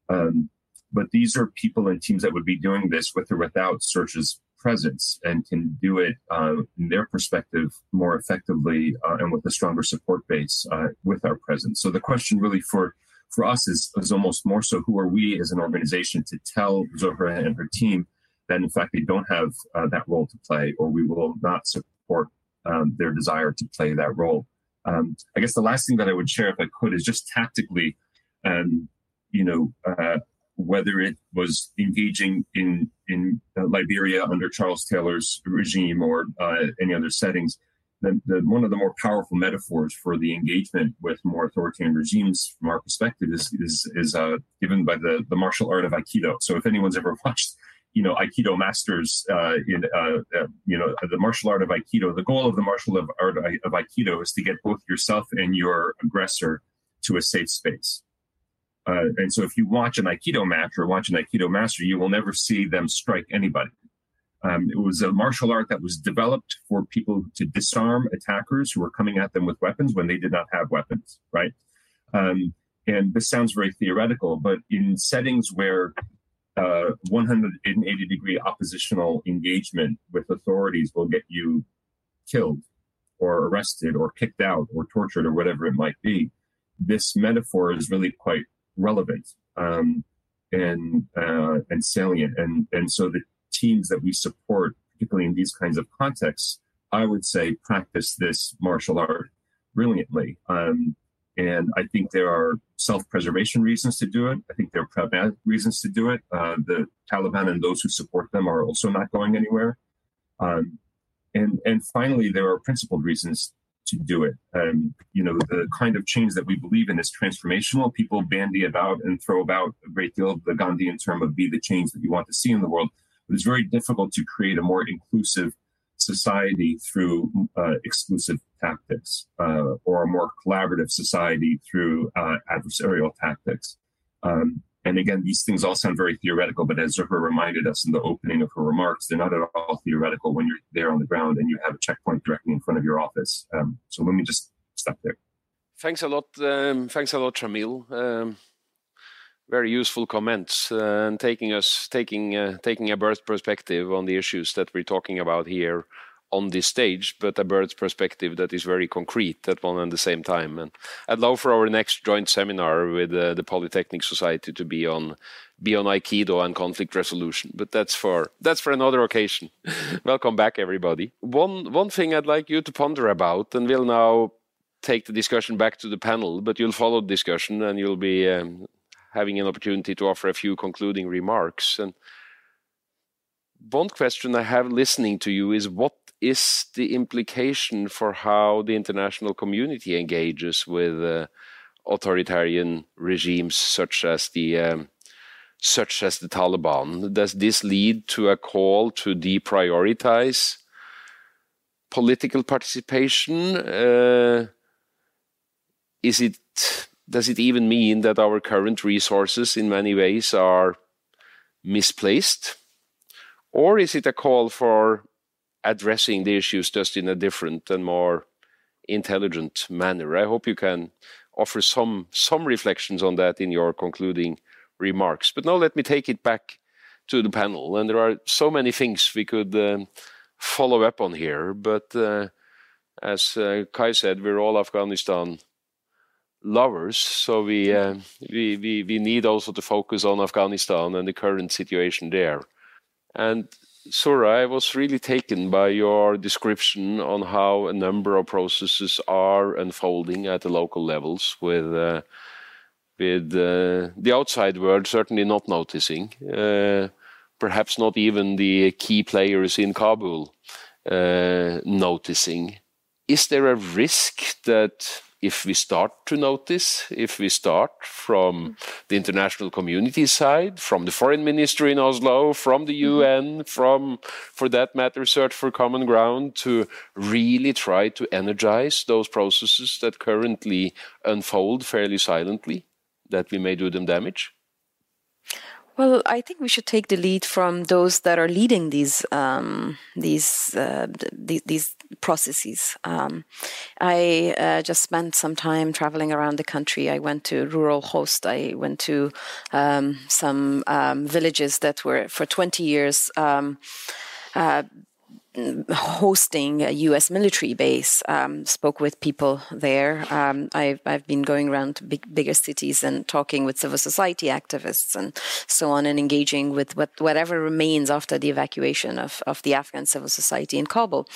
[SPEAKER 6] Um, but these are people and teams that would be doing this with or without Search's presence and can do it uh, in their perspective more effectively uh, and with a stronger support base uh, with our presence. So the question really for for us is, is almost more so who are we as an organization to tell Zohra and her team that in fact they don't have uh, that role to play or we will not support um, their desire to play that role. Um, I guess the last thing that I would share, if I could, is just tactically, um, you know, uh, whether it was engaging in in uh, Liberia under Charles Taylor's regime or uh, any other settings, the, the, one of the more powerful metaphors for the engagement with more authoritarian regimes from our perspective is is, is uh, given by the the martial art of aikido. So if anyone's ever watched you know aikido masters uh, in uh, uh, you know the martial art of aikido the goal of the martial art of aikido is to get both yourself and your aggressor to a safe space uh, and so if you watch an aikido match or watch an aikido master you will never see them strike anybody um, it was a martial art that was developed for people to disarm attackers who were coming at them with weapons when they did not have weapons, right? Um, and this sounds very theoretical, but in settings where uh, 180 degree oppositional engagement with authorities will get you killed or arrested or kicked out or tortured or whatever it might be, this metaphor is really quite relevant um, and uh, and salient. And and so the teams that we support, particularly in these kinds of contexts, I would say practice this martial art brilliantly. Um, and I think there are self-preservation reasons to do it. I think there are pragmatic reasons to do it. Uh, the Taliban and those who support them are also not going anywhere. Um, and and finally, there are principled reasons to do it. Um, you know, the kind of change that we believe in is transformational. People bandy about and throw about a great deal of the Gandhian term of "be the change that you want to see in the world." But it's very difficult to create a more inclusive society through uh, exclusive tactics uh, or a more collaborative society through uh, adversarial tactics. Um, And again, these things all sound very theoretical, but as Zohra reminded us in the opening of her remarks, they're not at all theoretical when you're there on the ground and you have a checkpoint directly in front of your office. Um, so let me just stop there.
[SPEAKER 3] Thanks a lot. Um, thanks a lot, Shamil. Um, very useful comments uh, and taking us taking uh, taking a bird's perspective on the issues that we're talking about here on this stage, but a bird's perspective that is very concrete at one and the same time. And I'd love for our next joint seminar with uh, the Polytechnic Society to be on be on Aikido and conflict resolution, but that's for that's for another occasion. Welcome back, everybody. One one thing I'd like you to ponder about, and we'll now take the discussion back to the panel, but you'll follow the discussion and you'll be um, having an opportunity to offer a few concluding remarks. And one question I have listening to you is what is the implication for how the international community engages with uh, authoritarian regimes such as the um, such as the Taliban? Does this lead to a call to deprioritize political participation? Uh, is it does it even mean that our current resources in many ways are misplaced? Or is it a call for addressing the issues just in a different and more intelligent manner. I hope you can offer some some reflections on that in your concluding remarks. But now let me take it back to the panel, and there are so many things we could um, follow up on here. But uh, as uh, Kai said, we're all Afghanistan lovers, so we, uh, we we we need also to focus on Afghanistan and the current situation there. And Zohra, I was really taken by your description on how a number of processes are unfolding at the local levels with uh, with uh, the outside world certainly not noticing, uh, perhaps not even the key players in Kabul uh, noticing. Is there a risk that if we start to notice, if we start from the international community side, from the foreign ministry in Oslo, from the UN, mm-hmm. from, for that matter, Search for Common Ground, to really try to energize those processes that currently unfold fairly silently, that we may do them damage?
[SPEAKER 4] Well, I think we should take the lead from those that are leading these um, these, uh, these, processes. Um, I uh, just spent some time traveling around the country. I went to rural Khost. I went to um, some um, villages that were for 20 years. Um, uh, hosting a U.S. military base. Um, spoke with people there. Um, I've, I've been going around to big, bigger cities and talking with civil society activists and so on, and engaging with what, whatever remains after the evacuation of, of the Afghan civil society in Kabul.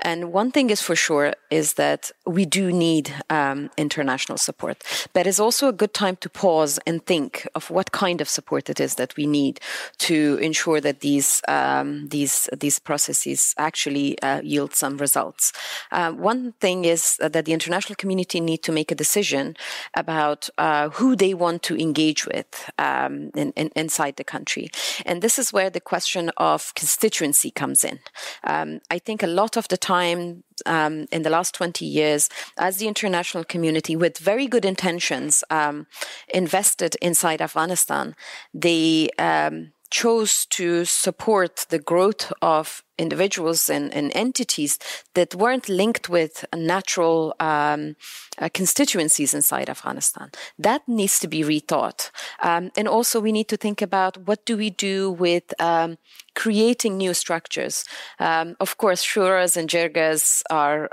[SPEAKER 4] And one thing is for sure is that we do need um, international support, but it's also a good time to pause and think of what kind of support it is that we need to ensure that these um, these these processes actually uh, yield some results. Uh, one thing is that the international community need to make a decision about uh, who they want to engage with um, in, in, inside the country, and this is where the question of constituency comes in. Um, I think a lot of the time um, in the last 20 years, as the international community, with very good intentions, um, invested inside Afghanistan, they um, chose to support the growth of individuals and, and entities that weren't linked with natural um, uh, constituencies inside Afghanistan. That needs to be rethought. Um, and also, we need to think about what do we do with um, creating new structures. Um, of course, shuras and jirgas are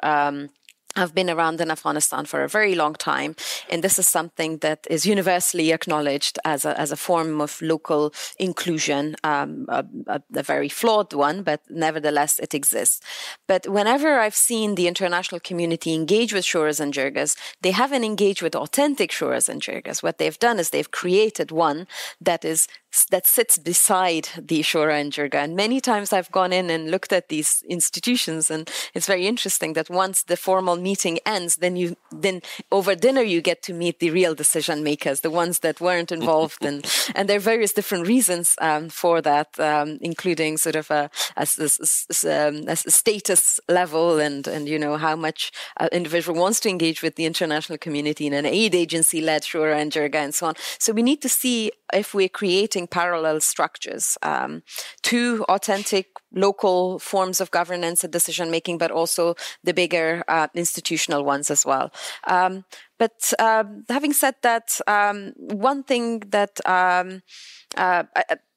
[SPEAKER 4] I've been around in Afghanistan for a very long time, and this is something that is universally acknowledged as a, as a form of local inclusion, um, a, a, a, very flawed one, but nevertheless it exists. But whenever I've seen the international community engage with shuras and jirgas, they haven't engaged with authentic shuras and jirgas. What they've done is they've created one that is that sits beside the Shura and Jirga. And many times I've gone in and looked at these institutions, and it's very interesting that once the formal meeting ends, then you then over dinner you get to meet the real decision makers, the ones that weren't involved, and and there are various different reasons um, for that, um, including sort of a, a, a, um, a, status level and and you know how much an individual wants to engage with the international community in an aid agency led Shura and Jirga and so on. So we need to see if we're creating parallel structures um, to authentic local forms of governance and decision making, but also the bigger uh, institutional ones as well. Um, but uh, having said that, um, one thing that um, uh,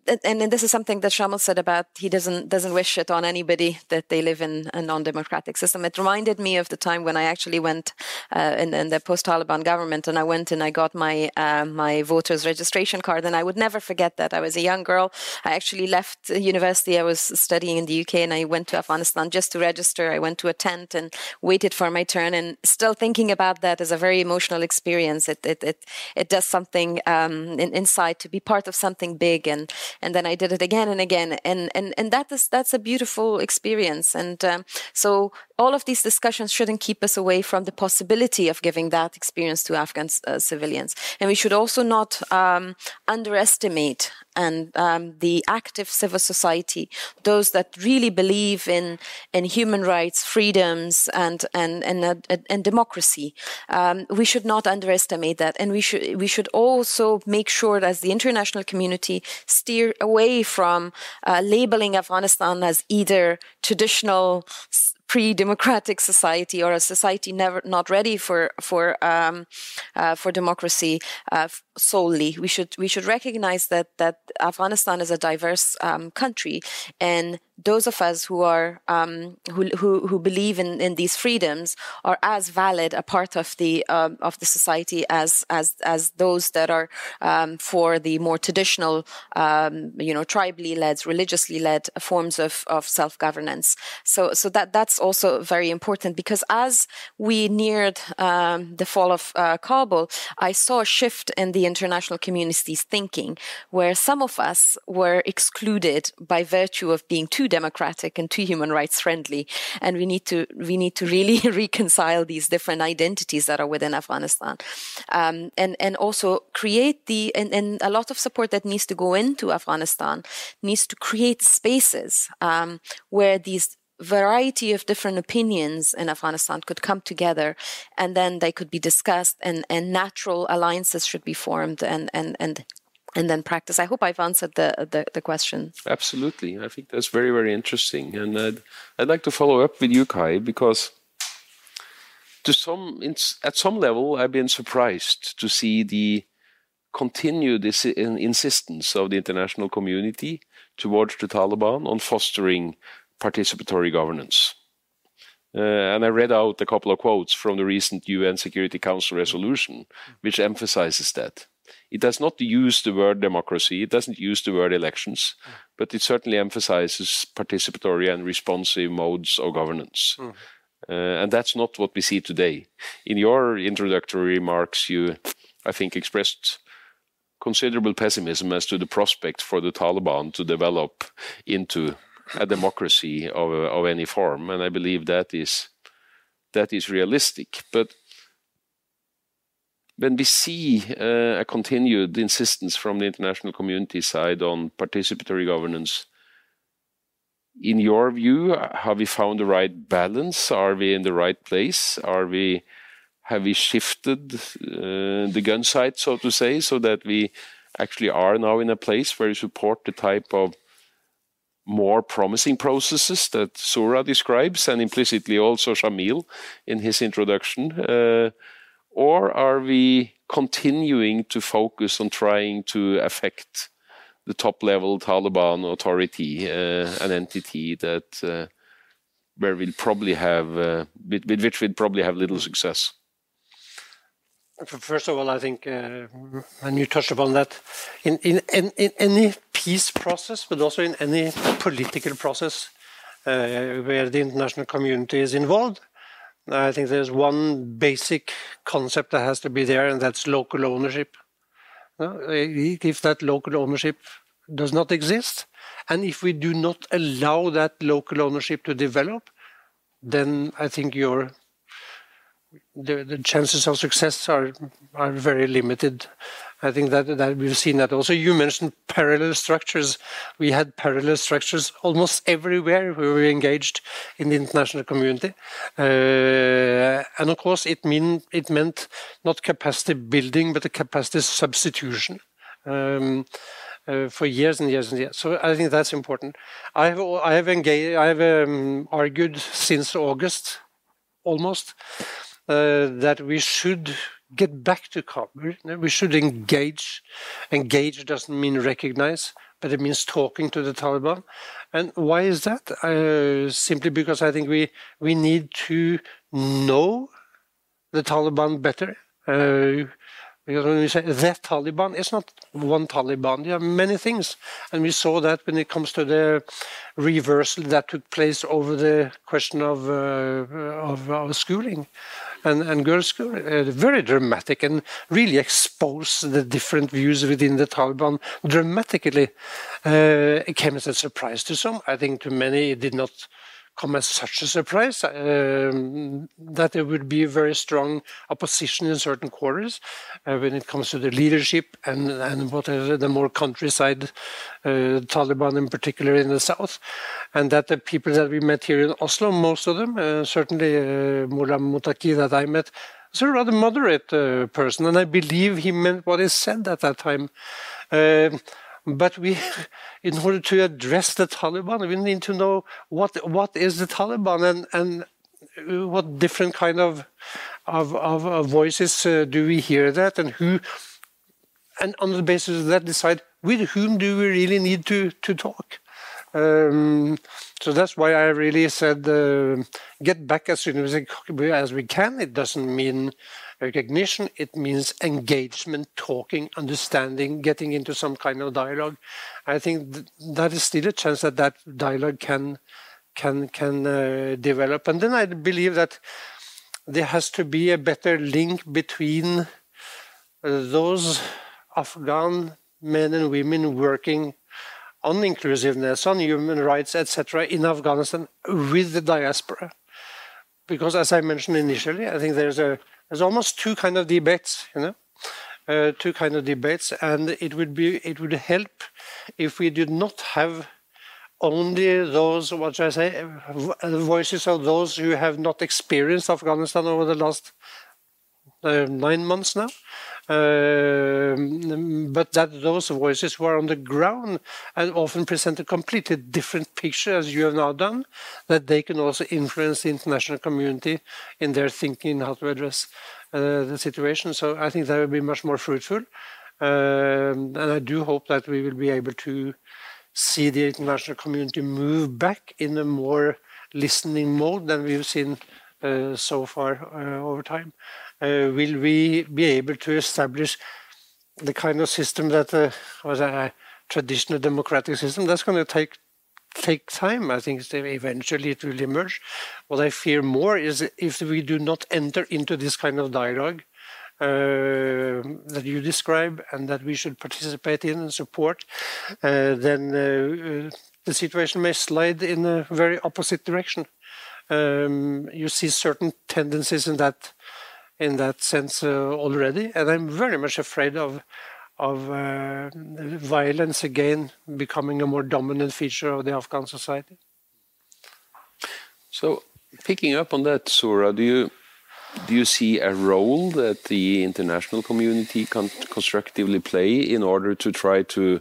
[SPEAKER 4] and, and, this is something that Shamil said about he doesn't doesn't wish it on anybody that they live in a non-democratic system. It reminded me of the time when I actually went uh, in, in, the post-Taliban government, and I went and I got my uh, my voters registration card, and I would never forget that. I was a young girl. I actually left university. I was studying in the UK, and I went to Afghanistan just to register. I went to a tent and waited for my turn, and still thinking about that is a very emotional experience. It it it, it does something um, in, inside to be part of something big and and then I did it again and again, and and and that is that's a beautiful experience. And um, so all of these discussions shouldn't keep us away from the possibility of giving that experience to Afghan uh, civilians. And we should also not um, underestimate and um, the active civil society, those that really believe in in human rights, freedoms, and and and, uh, and democracy. Um, we should not underestimate that, and we should we should also make sure that as the international community steer away from uh, labeling Afghanistan as either traditional pre-democratic society or a society never not ready for for um, uh, for democracy uh, solely. We should we should recognize that that Afghanistan is a diverse um, country, and those of us who are um, who, who, who believe in, in these freedoms are as valid a part of the um, of the society as as as those that are um, for the more traditional um, you know tribally led religiously led forms of, of self governance. So so that that's also very important because as we neared um, the fall of uh, Kabul, I saw a shift in the international community's thinking where some of us were excluded by virtue of being too democratic and too human rights friendly. And we need to we need to really reconcile these different identities that are within Afghanistan, um, and and also create the and, and, a lot of support that needs to go into Afghanistan needs to create spaces um, where these variety of different opinions in Afghanistan could come together and then they could be discussed and, and natural alliances should be formed and, and, and and then practice. I hope I've answered the, the, the question.
[SPEAKER 3] Absolutely. I think that's very, very interesting. And I'd, I'd like to follow up with you, Kai, because to some, at some level, I've been surprised to see the continued insistence of the international community towards the Taliban on fostering participatory governance. Uh, and I read out a couple of quotes from the recent UN Security Council resolution, which emphasizes that. It does not use the word democracy, it doesn't use the word elections, but it certainly emphasizes participatory and responsive modes of governance. Mm. Uh, and that's not what we see today. In your introductory remarks, you, I think, expressed considerable pessimism as to the prospect for the Taliban to develop into a democracy of, of any form, and I believe that is that is realistic. But when we see uh, a continued insistence from the international community side on participatory governance, in your view, have we found the right balance? Are we in the right place? Are we have we shifted uh, the gun sight, so to say, so that we actually are now in a place where we support the type of more promising processes that Zohra describes, and implicitly also Shamil in his introduction? Uh, or are we continuing to focus on trying to affect the top level Taliban authority, uh, an entity that uh, where we'll probably have uh, with, with, which we'll probably have little success?
[SPEAKER 5] First of all, I think, uh, and you touched upon that, in, in, in, in, any peace process, but also in any political process uh, where the international community is involved, I think there's one basic concept that has to be there, and that's local ownership. Uh, if that local ownership does not exist, and if we do not allow that local ownership to develop, then I think your the, the chances of success are are very limited. I think that that we've seen that also. You mentioned parallel structures. We had parallel structures almost everywhere we were engaged in the international community, uh, and of course it mean it meant not capacity building but a capacity substitution. Um, uh, for years and years and years. So I think that's important. I have I have engaged I have um, argued since August almost uh, that we should get back to Kabul. We should engage. Engage doesn't mean recognize, but it means talking to the Taliban. And why is that? Uh, simply because I think we we need to know the Taliban better. Uh, because when we say the Taliban, it's not one Taliban. There are many things, and we saw that when it comes to the reversal that took place over the question of uh, of, of schooling and, and girls' Uh, very dramatic and really expose the different views within the Taliban dramatically. Uh, it came as a surprise to some. I think to many it did not come as such a surprise um, that there would be a very strong opposition in certain quarters uh, when it comes to the leadership and and what are the more countryside uh, Taliban in particular in the south, and that the people that we met here in Oslo, most of them, uh, certainly uh, Mullah Muttaqi that I met, is a rather moderate uh, person, and I believe he meant what he said at that time. Uh, but we, in order to address the Taliban, we need to know what what is the Taliban and and what different kind of of, of, of voices uh, do we hear that and who, and on the basis of that decide with whom do we really need to to talk. Um, so that's why I really said uh, get back as soon as, as we can. It doesn't mean recognition, it means engagement, talking, understanding, getting into some kind of dialogue. I think th that is still a chance that that dialogue can can can uh, develop. And then I believe that there has to be a better link between uh, those Afghan men and women working on inclusiveness, on human rights, etc., in Afghanistan with the diaspora. Because, as I mentioned initially, I think there's a there's almost two kind of debates, you know, uh, two kind of debates, and it would be it would help if we did not have only those what should I say voices of those who have not experienced Afghanistan over the last uh, nine months now, but that those voices were on the ground and often present a completely different picture, as you have now done, that they can also influence the international community in their thinking how to address uh, the situation. So I think that will be much more fruitful. Um, and I do hope that we will be able to see the international community move back in a more listening mode than we've seen uh, so far uh, over time. Will we be able to establish the kind of system that was a traditional democratic system? That's going to take take time. I think eventually it will emerge. What I fear more is if we do not enter into this kind of dialogue uh, that you describe and that we should participate in and support, uh, then uh, the situation may slide in a very opposite direction. Um, you see certain tendencies in that in that sense uh, already, and I'm very much afraid of of uh, violence again becoming a more dominant feature of the Afghan society.
[SPEAKER 3] So, picking up on that, Zohra, do you do you see a role that the international community can constructively play in order to try to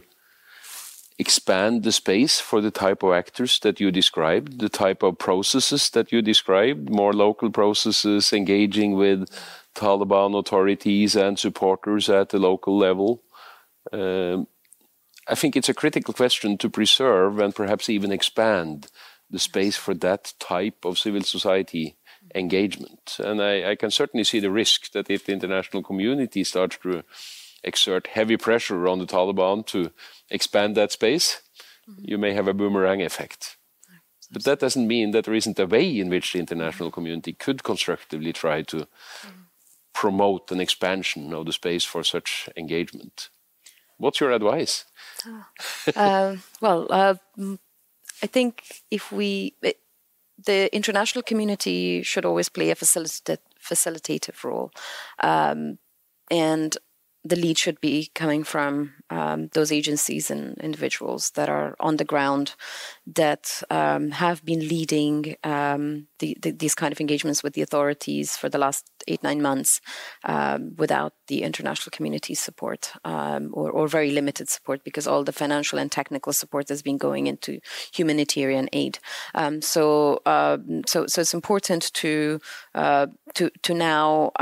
[SPEAKER 3] expand the space for the type of actors that you described, the type of processes that you described, more local processes engaging with Taliban authorities and supporters at the local level. Um, I think it's a critical question to preserve and perhaps even expand the space for that type of civil society engagement. And I, I can certainly see the risk that if the international community starts to exert heavy pressure on the Taliban to expand that space, mm-hmm. you may have a boomerang effect. But that doesn't mean that there isn't a way in which the international community could constructively try to mm-hmm. promote an expansion of the space for such engagement. What's your advice?
[SPEAKER 4] uh, well, uh, I think if we, it, the international community should always play a facilitative facilitative role. Um, and the lead should be coming from um, those agencies and individuals that are on the ground that um, have been leading um, the, the, these kind of engagements with the authorities for the last eight nine months um, without the international community's support um, or, or, very limited support because all the financial and technical support has been going into humanitarian aid. Um, so so so it's important to uh, to to now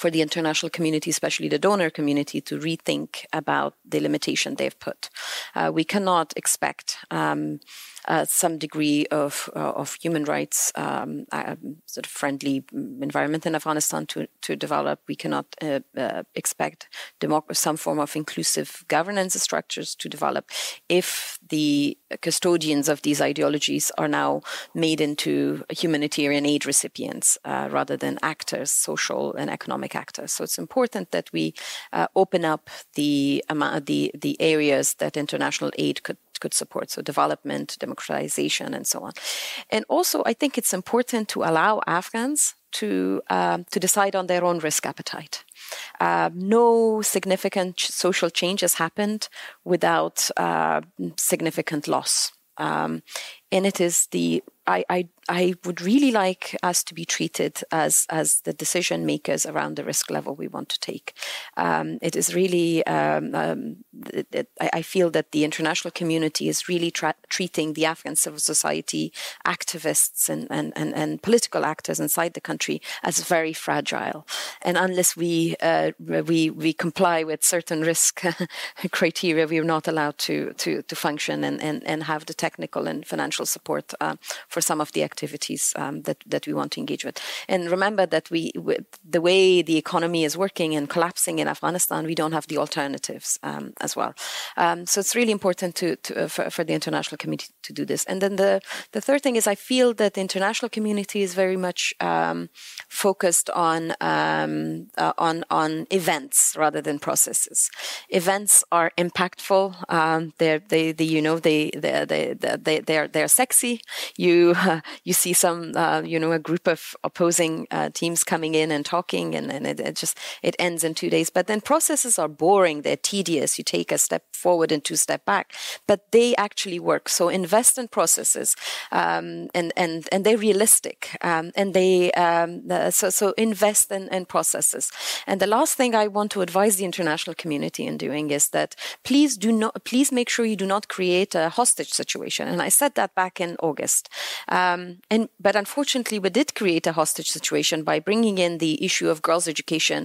[SPEAKER 4] for the international community, especially the donor community, to rethink about the limitation they've put. Uh, we cannot expect um, uh, some degree of uh, of human rights um, uh, sort of friendly environment in Afghanistan to to develop. We cannot uh, expect democ- some form of inclusive governance structures to develop if the custodians of these ideologies are now made into humanitarian aid recipients rather than actors, social and economic actors. So it's important that we open up the the the areas that international aid could could support. So development, democratization, and so on. And also, I think it's important to allow Afghans to um, to decide on their own risk appetite. Uh, no significant ch- social change has happened without uh, significant loss. Um, and it is the I, I, I would really like us to be treated as as the decision makers around the risk level we want to take. Um, it is really um, um, it, it, I feel that the international community is really tra- treating the Afghan civil society activists and, and, and, and, political actors inside the country as very fragile, and unless we uh, we we comply with certain risk criteria, we are not allowed to to to function and, and, and have the technical and financial support uh, for some of the activities um, that that we want to engage with. And remember that we, the way the economy is working and collapsing in Afghanistan, we don't have the alternatives um, as well. Um, so it's really important to, to uh, for, for, the international community to do this. And then the the third thing is I feel that the international community is very much um, focused on um, uh, on on events rather than processes. Events are impactful. Um, they're they, they you know they they they they they're they're sexy. You uh, you see some uh, you know a group of opposing uh, teams coming in and talking, and, and it, it, just it ends in two days. But then processes are boring; they're tedious. You take a step forward and two step back, but they actually work. So invest in processes, um, and and and they're realistic, um, and they um, so so invest in, in processes. And the last thing I want to advise the international community in doing is that please do not please make sure you do not create a hostage situation. And I said that back in August. Um, and but unfortunately, we did create a hostage situation by bringing in the issue of girls' education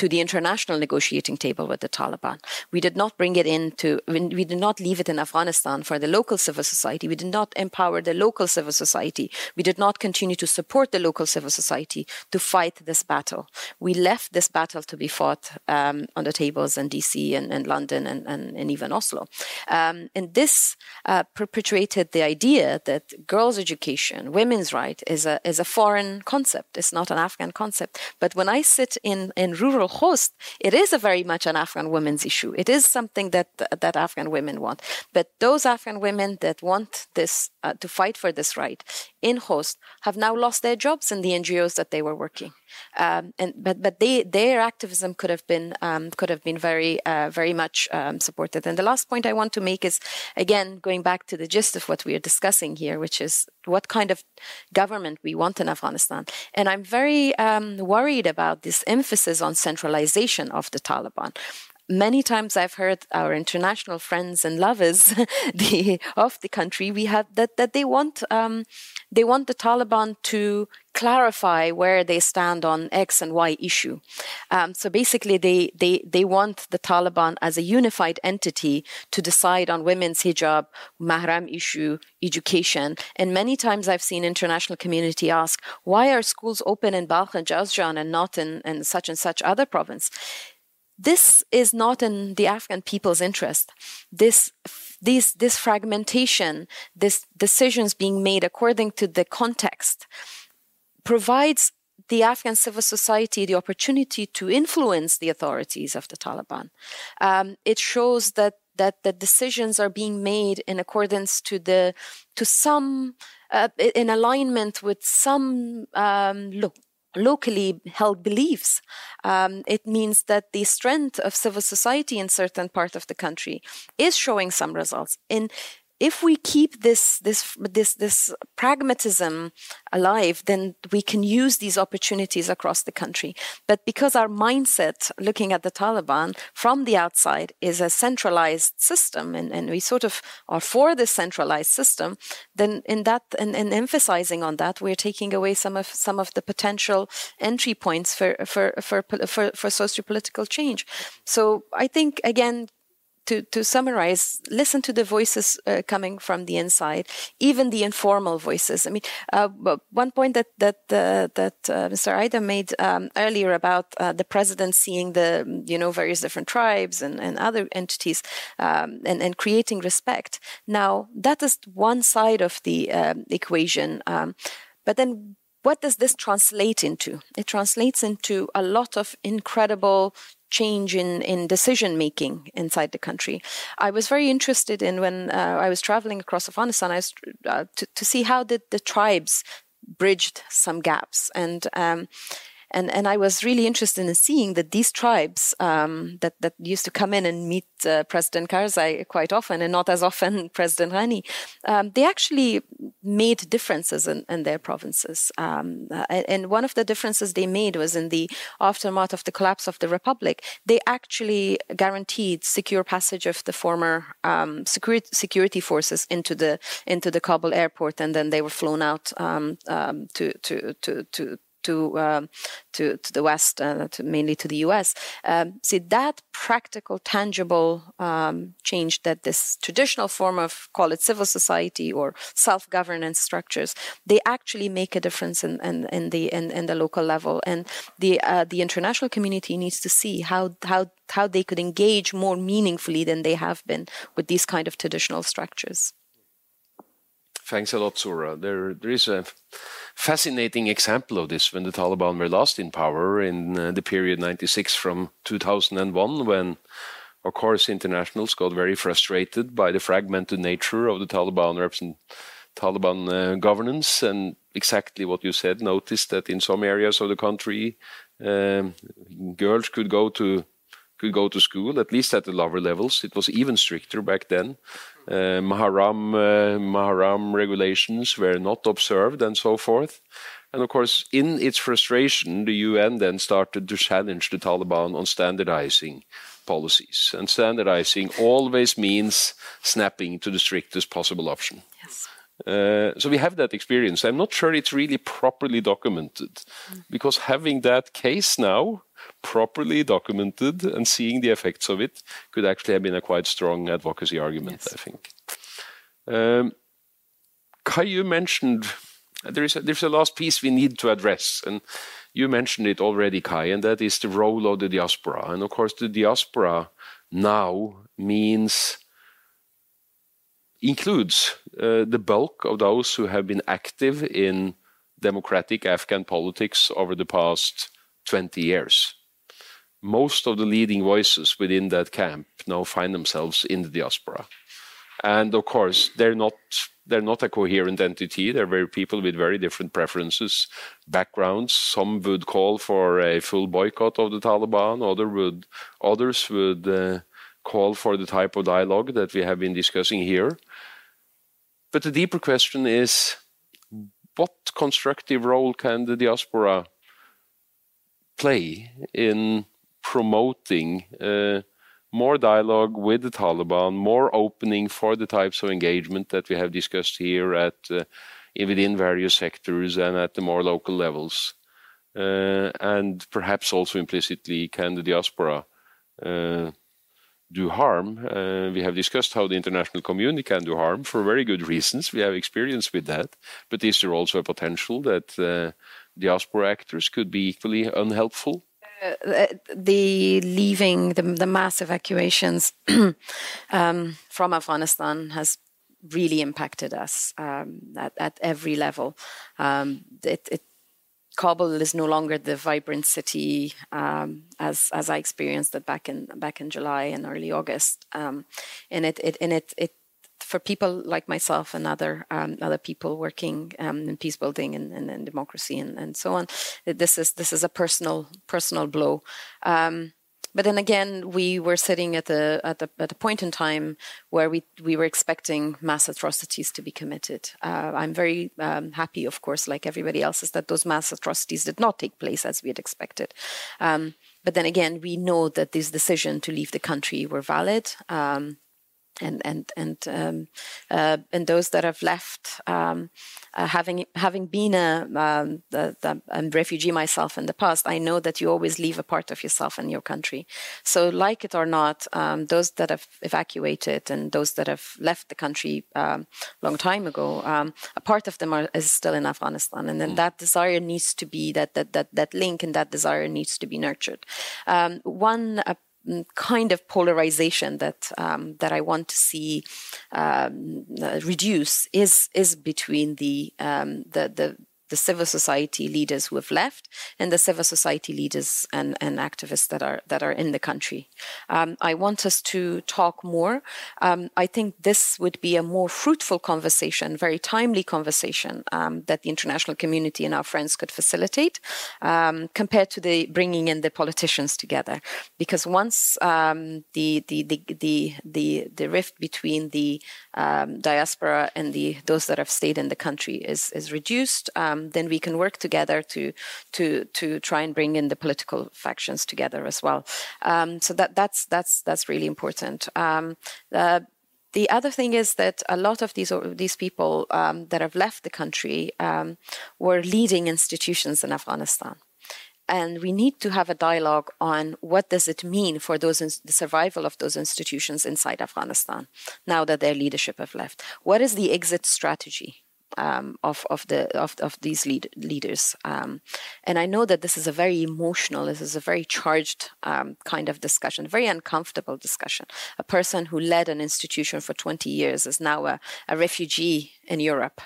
[SPEAKER 4] to the international negotiating table with the Taliban. We did not bring it into. We did not leave it in Afghanistan for the local civil society. We did not empower the local civil society. We did not continue to support the local civil society to fight this battle. We left this battle to be fought um, on the tables in DC and, and London and, and, and, even Oslo. Um, and this uh, perpetuated the idea that girls' education education, women's right is a is a foreign concept. It's not an Afghan concept. But when I sit in in rural Khost, it is a very much an Afghan women's issue. It is something that that Afghan women want. But those Afghan women that want this uh, to fight for this right in Khost have now lost their jobs in the NGOs that they were working. Um, and but but they their activism could have been um, could have been very uh, very much um, supported. And the last point I want to make is again going back to the gist of what we are discussing here, which is what kind of government we want in Afghanistan. And I'm very um, worried about this emphasis on centralization of the Taliban many times I've heard our international friends and lovers the, of the country we have that that they want um, they want the Taliban to clarify where they stand on X and Y issue. Um, so basically, they, they, they want the Taliban as a unified entity to decide on women's hijab, mahram issue, education. And many times I've seen international community ask, why are schools open in Balkh and Jawzjan and not in, in such and such other province? This is not in the Afghan people's interest. This this this fragmentation, this decisions being made according to the context, provides the Afghan civil society the opportunity to influence the authorities of the Taliban. Um, it shows that that the decisions are being made in accordance to the to some uh, in alignment with some um, look locally held beliefs. Um, it means that the strength of civil society in certain part of the country is showing some results. In if we keep this this this this pragmatism alive, then we can use these opportunities across the country. But because our mindset, looking at the Taliban from the outside, is a centralized system, and, and we sort of are for this centralized system, then in that and, and emphasizing on that, we're taking away some of some of the potential entry points for for for for, for socio-political change. So I think again to, to summarize, listen to the voices uh, coming from the inside, even the informal voices. I mean, uh, one point that that uh, that uh, Mr. Eide made um, earlier about uh, the president seeing the you know various different tribes and, and other entities um, and and creating respect. Now that is one side of the equation, um, but then what does this translate into? It translates into a lot of incredible change in, in decision making inside the country. I was very interested in when uh, I was traveling across Afghanistan I was, uh, to, to see how did the tribes bridged some gaps and um, and and I was really interested in seeing that these tribes um, that that used to come in and meet uh, President Karzai quite often, and not as often President Ghani, um, they actually made differences in, in their provinces. Um, uh, and one of the differences they made was in the aftermath of the collapse of the republic. They actually guaranteed secure passage of the former um, security security forces into the into the Kabul airport, and then they were flown out um, um, to to to to to um, to to the West, uh, mainly to the U.S. Um, see that practical, tangible um, change that this traditional form of call it civil society or self-governance structures, they actually make a difference in, in, in the in, in, the local level, and the uh, the international community needs to see how how how they could engage more meaningfully than they have been with these kind of traditional structures.
[SPEAKER 3] Thanks a lot, Zohra. There, there is a fascinating example of this when the Taliban were last in power in uh, the period 96 from 2001, when, of course, internationals got very frustrated by the fragmented nature of the Taliban represent Taliban uh, governance and exactly what you said. Noticed that in some areas of the country, um, girls could go to could go to school, at least at the lower levels. It was even stricter back then. Uh, Maharam, uh, Maharam regulations were not observed and so forth. And of course, in its frustration, the UN then started to challenge the Taliban on standardizing policies. And standardizing always means snapping to the strictest possible option.
[SPEAKER 4] Yes.
[SPEAKER 3] Uh, so we have that experience. I'm not sure it's really properly documented mm. because having that case now properly documented and seeing the effects of it could actually have been a quite strong advocacy argument, yes. I think. Um, Kai, you mentioned there is a, there's a last piece we need to address, and you mentioned it already, Kai, and that is the role of the diaspora. And of course, the diaspora now means includes uh, the bulk of those who have been active in democratic Afghan politics over the past 20 years most of the leading voices within that camp now find themselves in the diaspora. And of course, they're not they're not a coherent entity. They're very people with very different preferences, backgrounds. Some would call for a full boycott of the Taliban. Other would others would uh, call for the type of dialogue that we have been discussing here. But the deeper question is, what constructive role can the diaspora play in promoting uh, more dialogue with the Taliban, more opening for the types of engagement that we have discussed here at uh, within various sectors and at the more local levels. Uh, and perhaps also implicitly, can the diaspora uh, do harm? Uh, we have discussed how the international community can do harm for very good reasons. We have experience with that. But is there also a potential that uh, diaspora actors could be equally unhelpful?
[SPEAKER 4] Uh, the leaving the, the mass evacuations um, from Afghanistan has really impacted us um, at, at, every level. Um, it, it, Kabul is no longer the vibrant city um, as as I experienced it back in back in July and early August, um, and it, it and it it for people like myself and other um, other people working um, in peace building and, and, and democracy and, and, so on, this is this is a personal personal blow. Um, but then again, we were sitting at the at the at a point in time where we we were expecting mass atrocities to be committed. Uh, I'm very um, happy, of course, like everybody else, is that those mass atrocities did not take place as we had expected. Um, but then again, we know that this decision to leave the country were valid. Um, and and and um, uh, and those that have left, um, uh, having having been a, um, the, the, a, refugee myself in the past, I know that you always leave a part of yourself in your country. So, like it or not, um, those that have evacuated and those that have left the country a um, long time ago, um, a part of them are, is still in Afghanistan, and then mm. that desire needs to be that that that that link and that desire needs to be nurtured. one Mm, kind of polarization that um, that I want to see um, uh, reduce is is between the um, the the the civil society leaders who have left and the civil society leaders and, and activists that are that are in the country. Um, I want us to talk more. Um, I think this would be a more fruitful conversation, very timely conversation um, that the international community and our friends could facilitate, um, compared to the bringing in the politicians together. Because once um, the, the, the the the the rift between the um, diaspora and the those that have stayed in the country is is reduced. Um, um, then we can work together to to to try and bring in the political factions together as well. Um, so that that's that's that's really important. Um, the other thing is that a lot of these these people um, that have left the country um, were leading institutions in Afghanistan and we need to have a dialogue on what does it mean for those the survival of those institutions inside Afghanistan now that their leadership have left. What is the exit strategy? Um, of of the of, of these lead, leaders. Um, and I know that this is a very emotional, this is a very charged um, kind of discussion, very uncomfortable discussion. A person who led an institution for 20 years is now a, a refugee in Europe,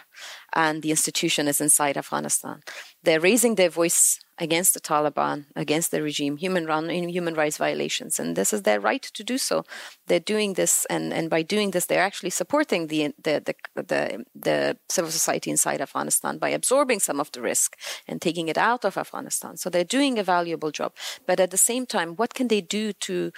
[SPEAKER 4] and the institution is inside Afghanistan. They're raising their voice against the Taliban, against the regime, human human rights violations, and this is their right to do so. They're doing this, and, and by doing this, they're actually supporting the, the the, the the civil society inside Afghanistan by absorbing some of the risk and taking it out of Afghanistan. So they're doing a valuable job, but at the same time, what can they do to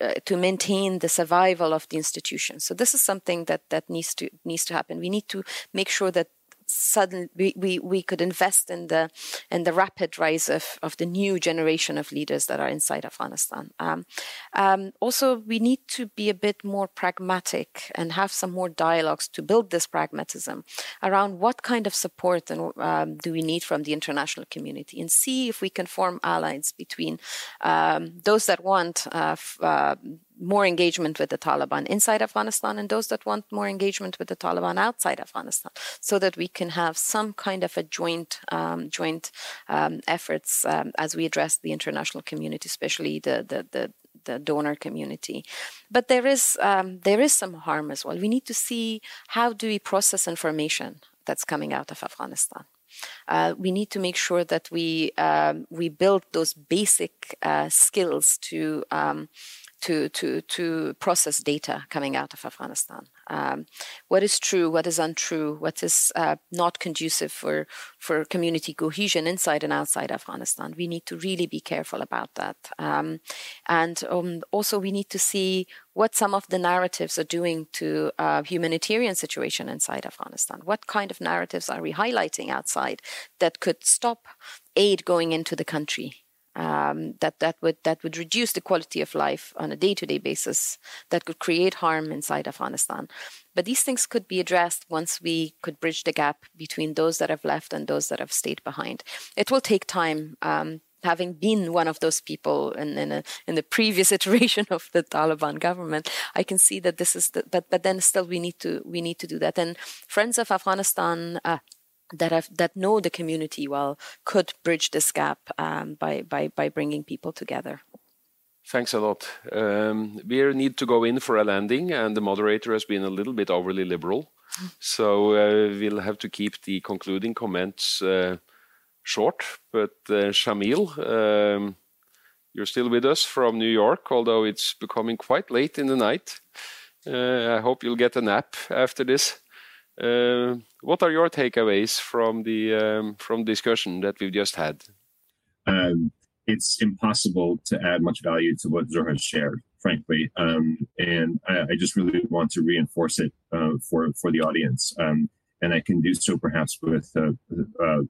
[SPEAKER 4] uh, to maintain the survival of the institution? So this is something that that needs to needs to happen. We need to make sure that suddenly we, we, we could invest in the in the rapid rise of, of the new generation of leaders that are inside Afghanistan. Um, um, also, we need to be a bit more pragmatic and have some more dialogues to build this pragmatism around what kind of support and um, do we need from the international community, and see if we can form allies between um, those that want uh, f- uh, more engagement with the Taliban inside Afghanistan and those that want more engagement with the Taliban outside Afghanistan, so that we can have some kind of a joint um, joint um, efforts um, as we address the international community, especially the the, the the donor community. But there is um, there is some harm as well. We need to see how do we process information that's coming out of Afghanistan. Uh, we need to make sure that we um, we build those basic uh, skills to um, to to to process data coming out of Afghanistan. Um, what is true, what is untrue, what is uh, not conducive for for community cohesion inside and outside Afghanistan. We need to really be careful about that, um, and um, also we need to see what some of the narratives are doing to uh, humanitarian situation inside Afghanistan. What kind of narratives are we highlighting outside that could stop aid going into the country? Um, that that would that would reduce the quality of life on a day-to-day basis that could create harm inside Afghanistan. But these things could be addressed once we could bridge the gap between those that have left and those that have stayed behind. It will take time. Um, having been one of those people in in, a, in, the previous iteration of the Taliban government, I can see that this is the, but but then still we need to we need to do that. And Friends of Afghanistan uh, that have that know the community well could bridge this gap um, by by by bringing people together.
[SPEAKER 3] Thanks a lot. Um, we need to go in for a landing, and the moderator has been a little bit overly liberal, so uh, we'll have to keep the concluding comments uh, short. But uh, Shamil, um, you're still with us from New York, although it's becoming quite late in the night. Uh, I hope you'll get a nap after this. Uh, what are your takeaways from the um, from discussion that we've just had?
[SPEAKER 6] Um, it's impossible to add much value to what Zur has shared, frankly, um, and I, I, just really want to reinforce it uh, for for the audience. Um, and I can do so perhaps with uh, uh,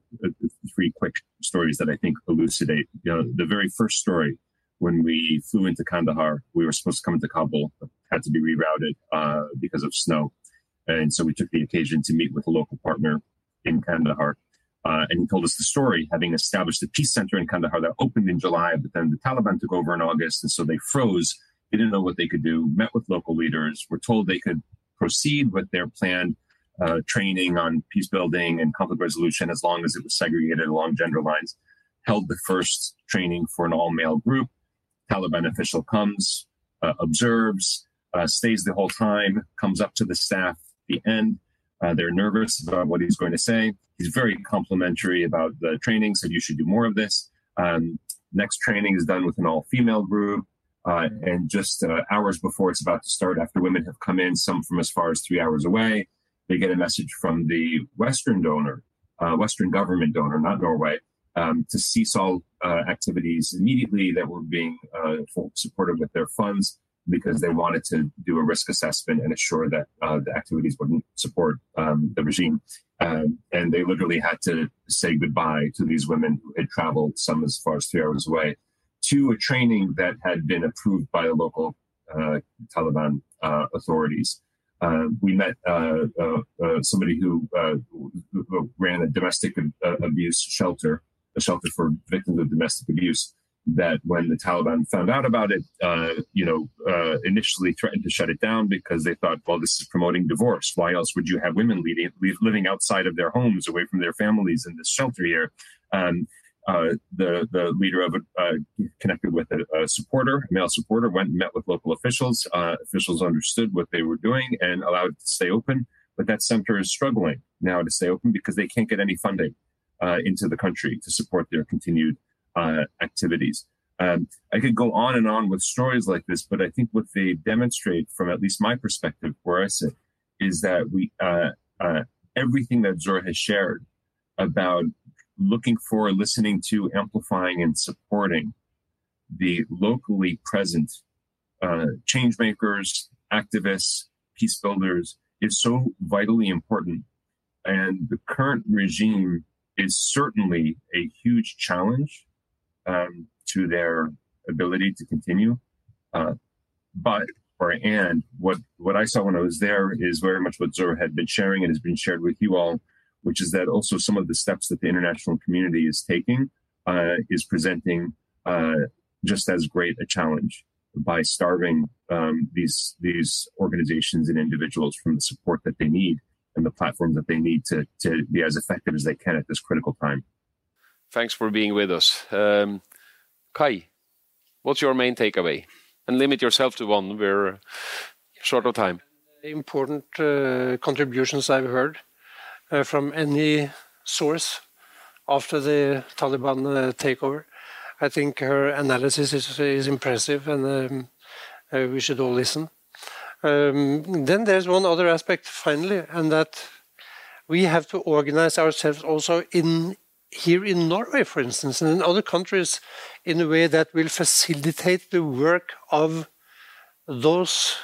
[SPEAKER 6] three quick stories that I think elucidate. You know, the very first story when we flew into Kandahar, we were supposed to come into Kabul, had to be rerouted uh, because of snow. And so we took the occasion to meet with a local partner in Kandahar. Uh, and he told us the story, having established a peace center in Kandahar that opened in July, but then the Taliban took over in August. And so they froze, they didn't know what they could do, met with local leaders, were told they could proceed with their planned uh, training on peace building and conflict resolution as long as it was segregated along gender lines. Held the first training for an all male group. Taliban official comes, uh, observes, uh, stays the whole time, comes up to the staff the end. Uh, they're nervous about what he's going to say. He's very complimentary about the training, said you should do more of this. Um, next training is done with an all female group. Uh, and just uh, hours before it's about to start, after women have come in, some from as far as three hours away, they get a message from the Western donor, uh, Western government donor, not Norway, um, to cease all uh, activities immediately that were being uh, supported with their funds because they wanted to do a risk assessment and assure that uh, the activities wouldn't support um, the regime. Um, and they literally had to say goodbye to these women who had traveled some as far as three hours away to a training that had been approved by the local uh, Taliban uh, authorities. Uh, we met uh, uh, somebody who, who, ran a domestic abuse shelter, a shelter for victims of domestic abuse that when the Taliban found out about it, uh, you know, uh, initially threatened to shut it down because they thought, well, this is promoting divorce. Why else would you have women leading, living outside of their homes, away from their families in this shelter here? Um, uh, the the leader of uh, connected with a, a, supporter, a male supporter, went and met with local officials. Uh, officials understood what they were doing and allowed it to stay open. But that center is struggling now to stay open because they can't get any funding uh, into the country to support their continued uh, activities. Um, I could go on and on with stories like this, but I think what they demonstrate, from at least my perspective, where I sit, is that we uh, uh, everything that Zohra has shared about looking for, listening to, amplifying, and supporting the locally present uh, change makers, activists, peace builders is so vitally important. And the current regime is certainly a huge challenge um, to their ability to continue. Uh, but or and what what I saw when I was there is very much what Zur had been sharing and has been shared with you all, which is that also some of the steps that the international community is taking uh, is presenting uh, just as great a challenge by starving um, these these organizations and individuals from the support that they need and the platforms that they need to to be as effective as they can at this critical time.
[SPEAKER 3] Thanks for being with us. Um, Kai, what's your main takeaway? And limit yourself to one. We're short of time.
[SPEAKER 5] Important uh, contributions I've heard uh, from any source after the Taliban uh, takeover. I think her analysis is, is impressive and um, uh, we should all listen. Um, then there's one other aspect finally, and that we have to organize ourselves also in here in Norway, for instance, and in other countries, in a way that will facilitate the work of those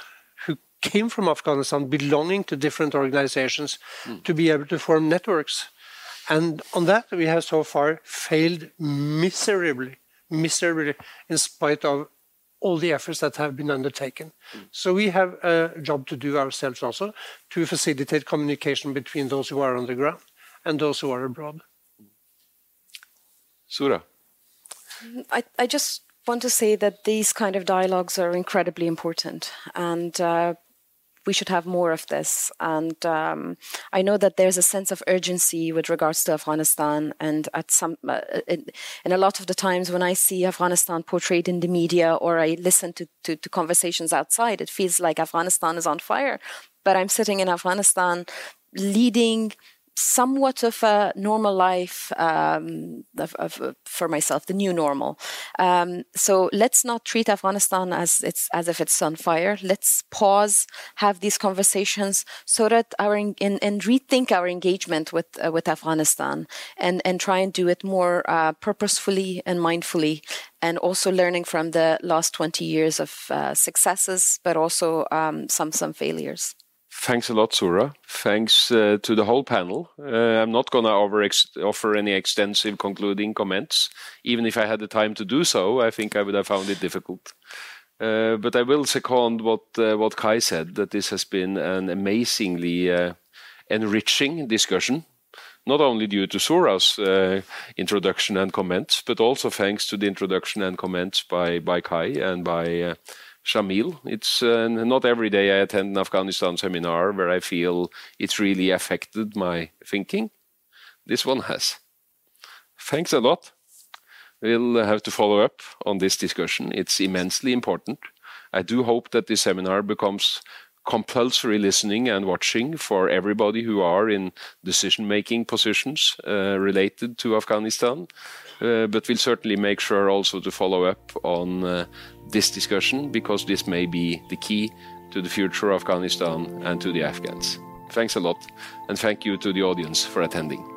[SPEAKER 5] who came from Afghanistan, belonging to different organizations, mm. to be able to form networks. And on that, we have so far failed miserably, miserably, in spite of all the efforts that have been undertaken. Mm. So we have a job to do ourselves also to facilitate communication between those who are on the ground and those who are abroad.
[SPEAKER 3] Zohra.
[SPEAKER 4] I, I just want to say that these kind of dialogues are incredibly important and uh, we should have more of this. And um, I know that there's a sense of urgency with regards to Afghanistan. And at some, uh, in, in, a lot of the times when I see Afghanistan portrayed in the media or I listen to, to, to conversations outside, it feels like Afghanistan is on fire. But I'm sitting in Afghanistan leading somewhat of a normal life um, of, of, for myself, the new normal. Um, so let's not treat Afghanistan as it's as if it's on fire. Let's pause, have these conversations, so that our and, and rethink our engagement with uh, with Afghanistan, and and try and do it more uh, purposefully and mindfully, and also learning from the last twenty years of uh, successes, but also um, some some failures.
[SPEAKER 3] Thanks a lot, Zohra. Thanks uh, to the whole panel. Uh, I'm not going to offer any extensive concluding comments. Even if I had the time to do so, I think I would have found it difficult. Uh, but I will second what uh, what Kai said that this has been an amazingly uh, enriching discussion, not only due to Zohra's uh, introduction and comments, but also thanks to the introduction and comments by by Kai and by Shamil. It's uh, not every day I attend an Afghanistan seminar where I feel it's really affected my thinking. This one has. Thanks a lot. We'll have to follow up on this discussion. It's immensely important. I do hope that this seminar becomes compulsory listening and watching for everybody who are in decision making positions uh, related to Afghanistan. Uh, but we'll certainly make sure also to follow up on uh, this discussion because this may be the key to the future of Afghanistan and to the Afghans. Thanks a lot, and thank you to the audience for attending.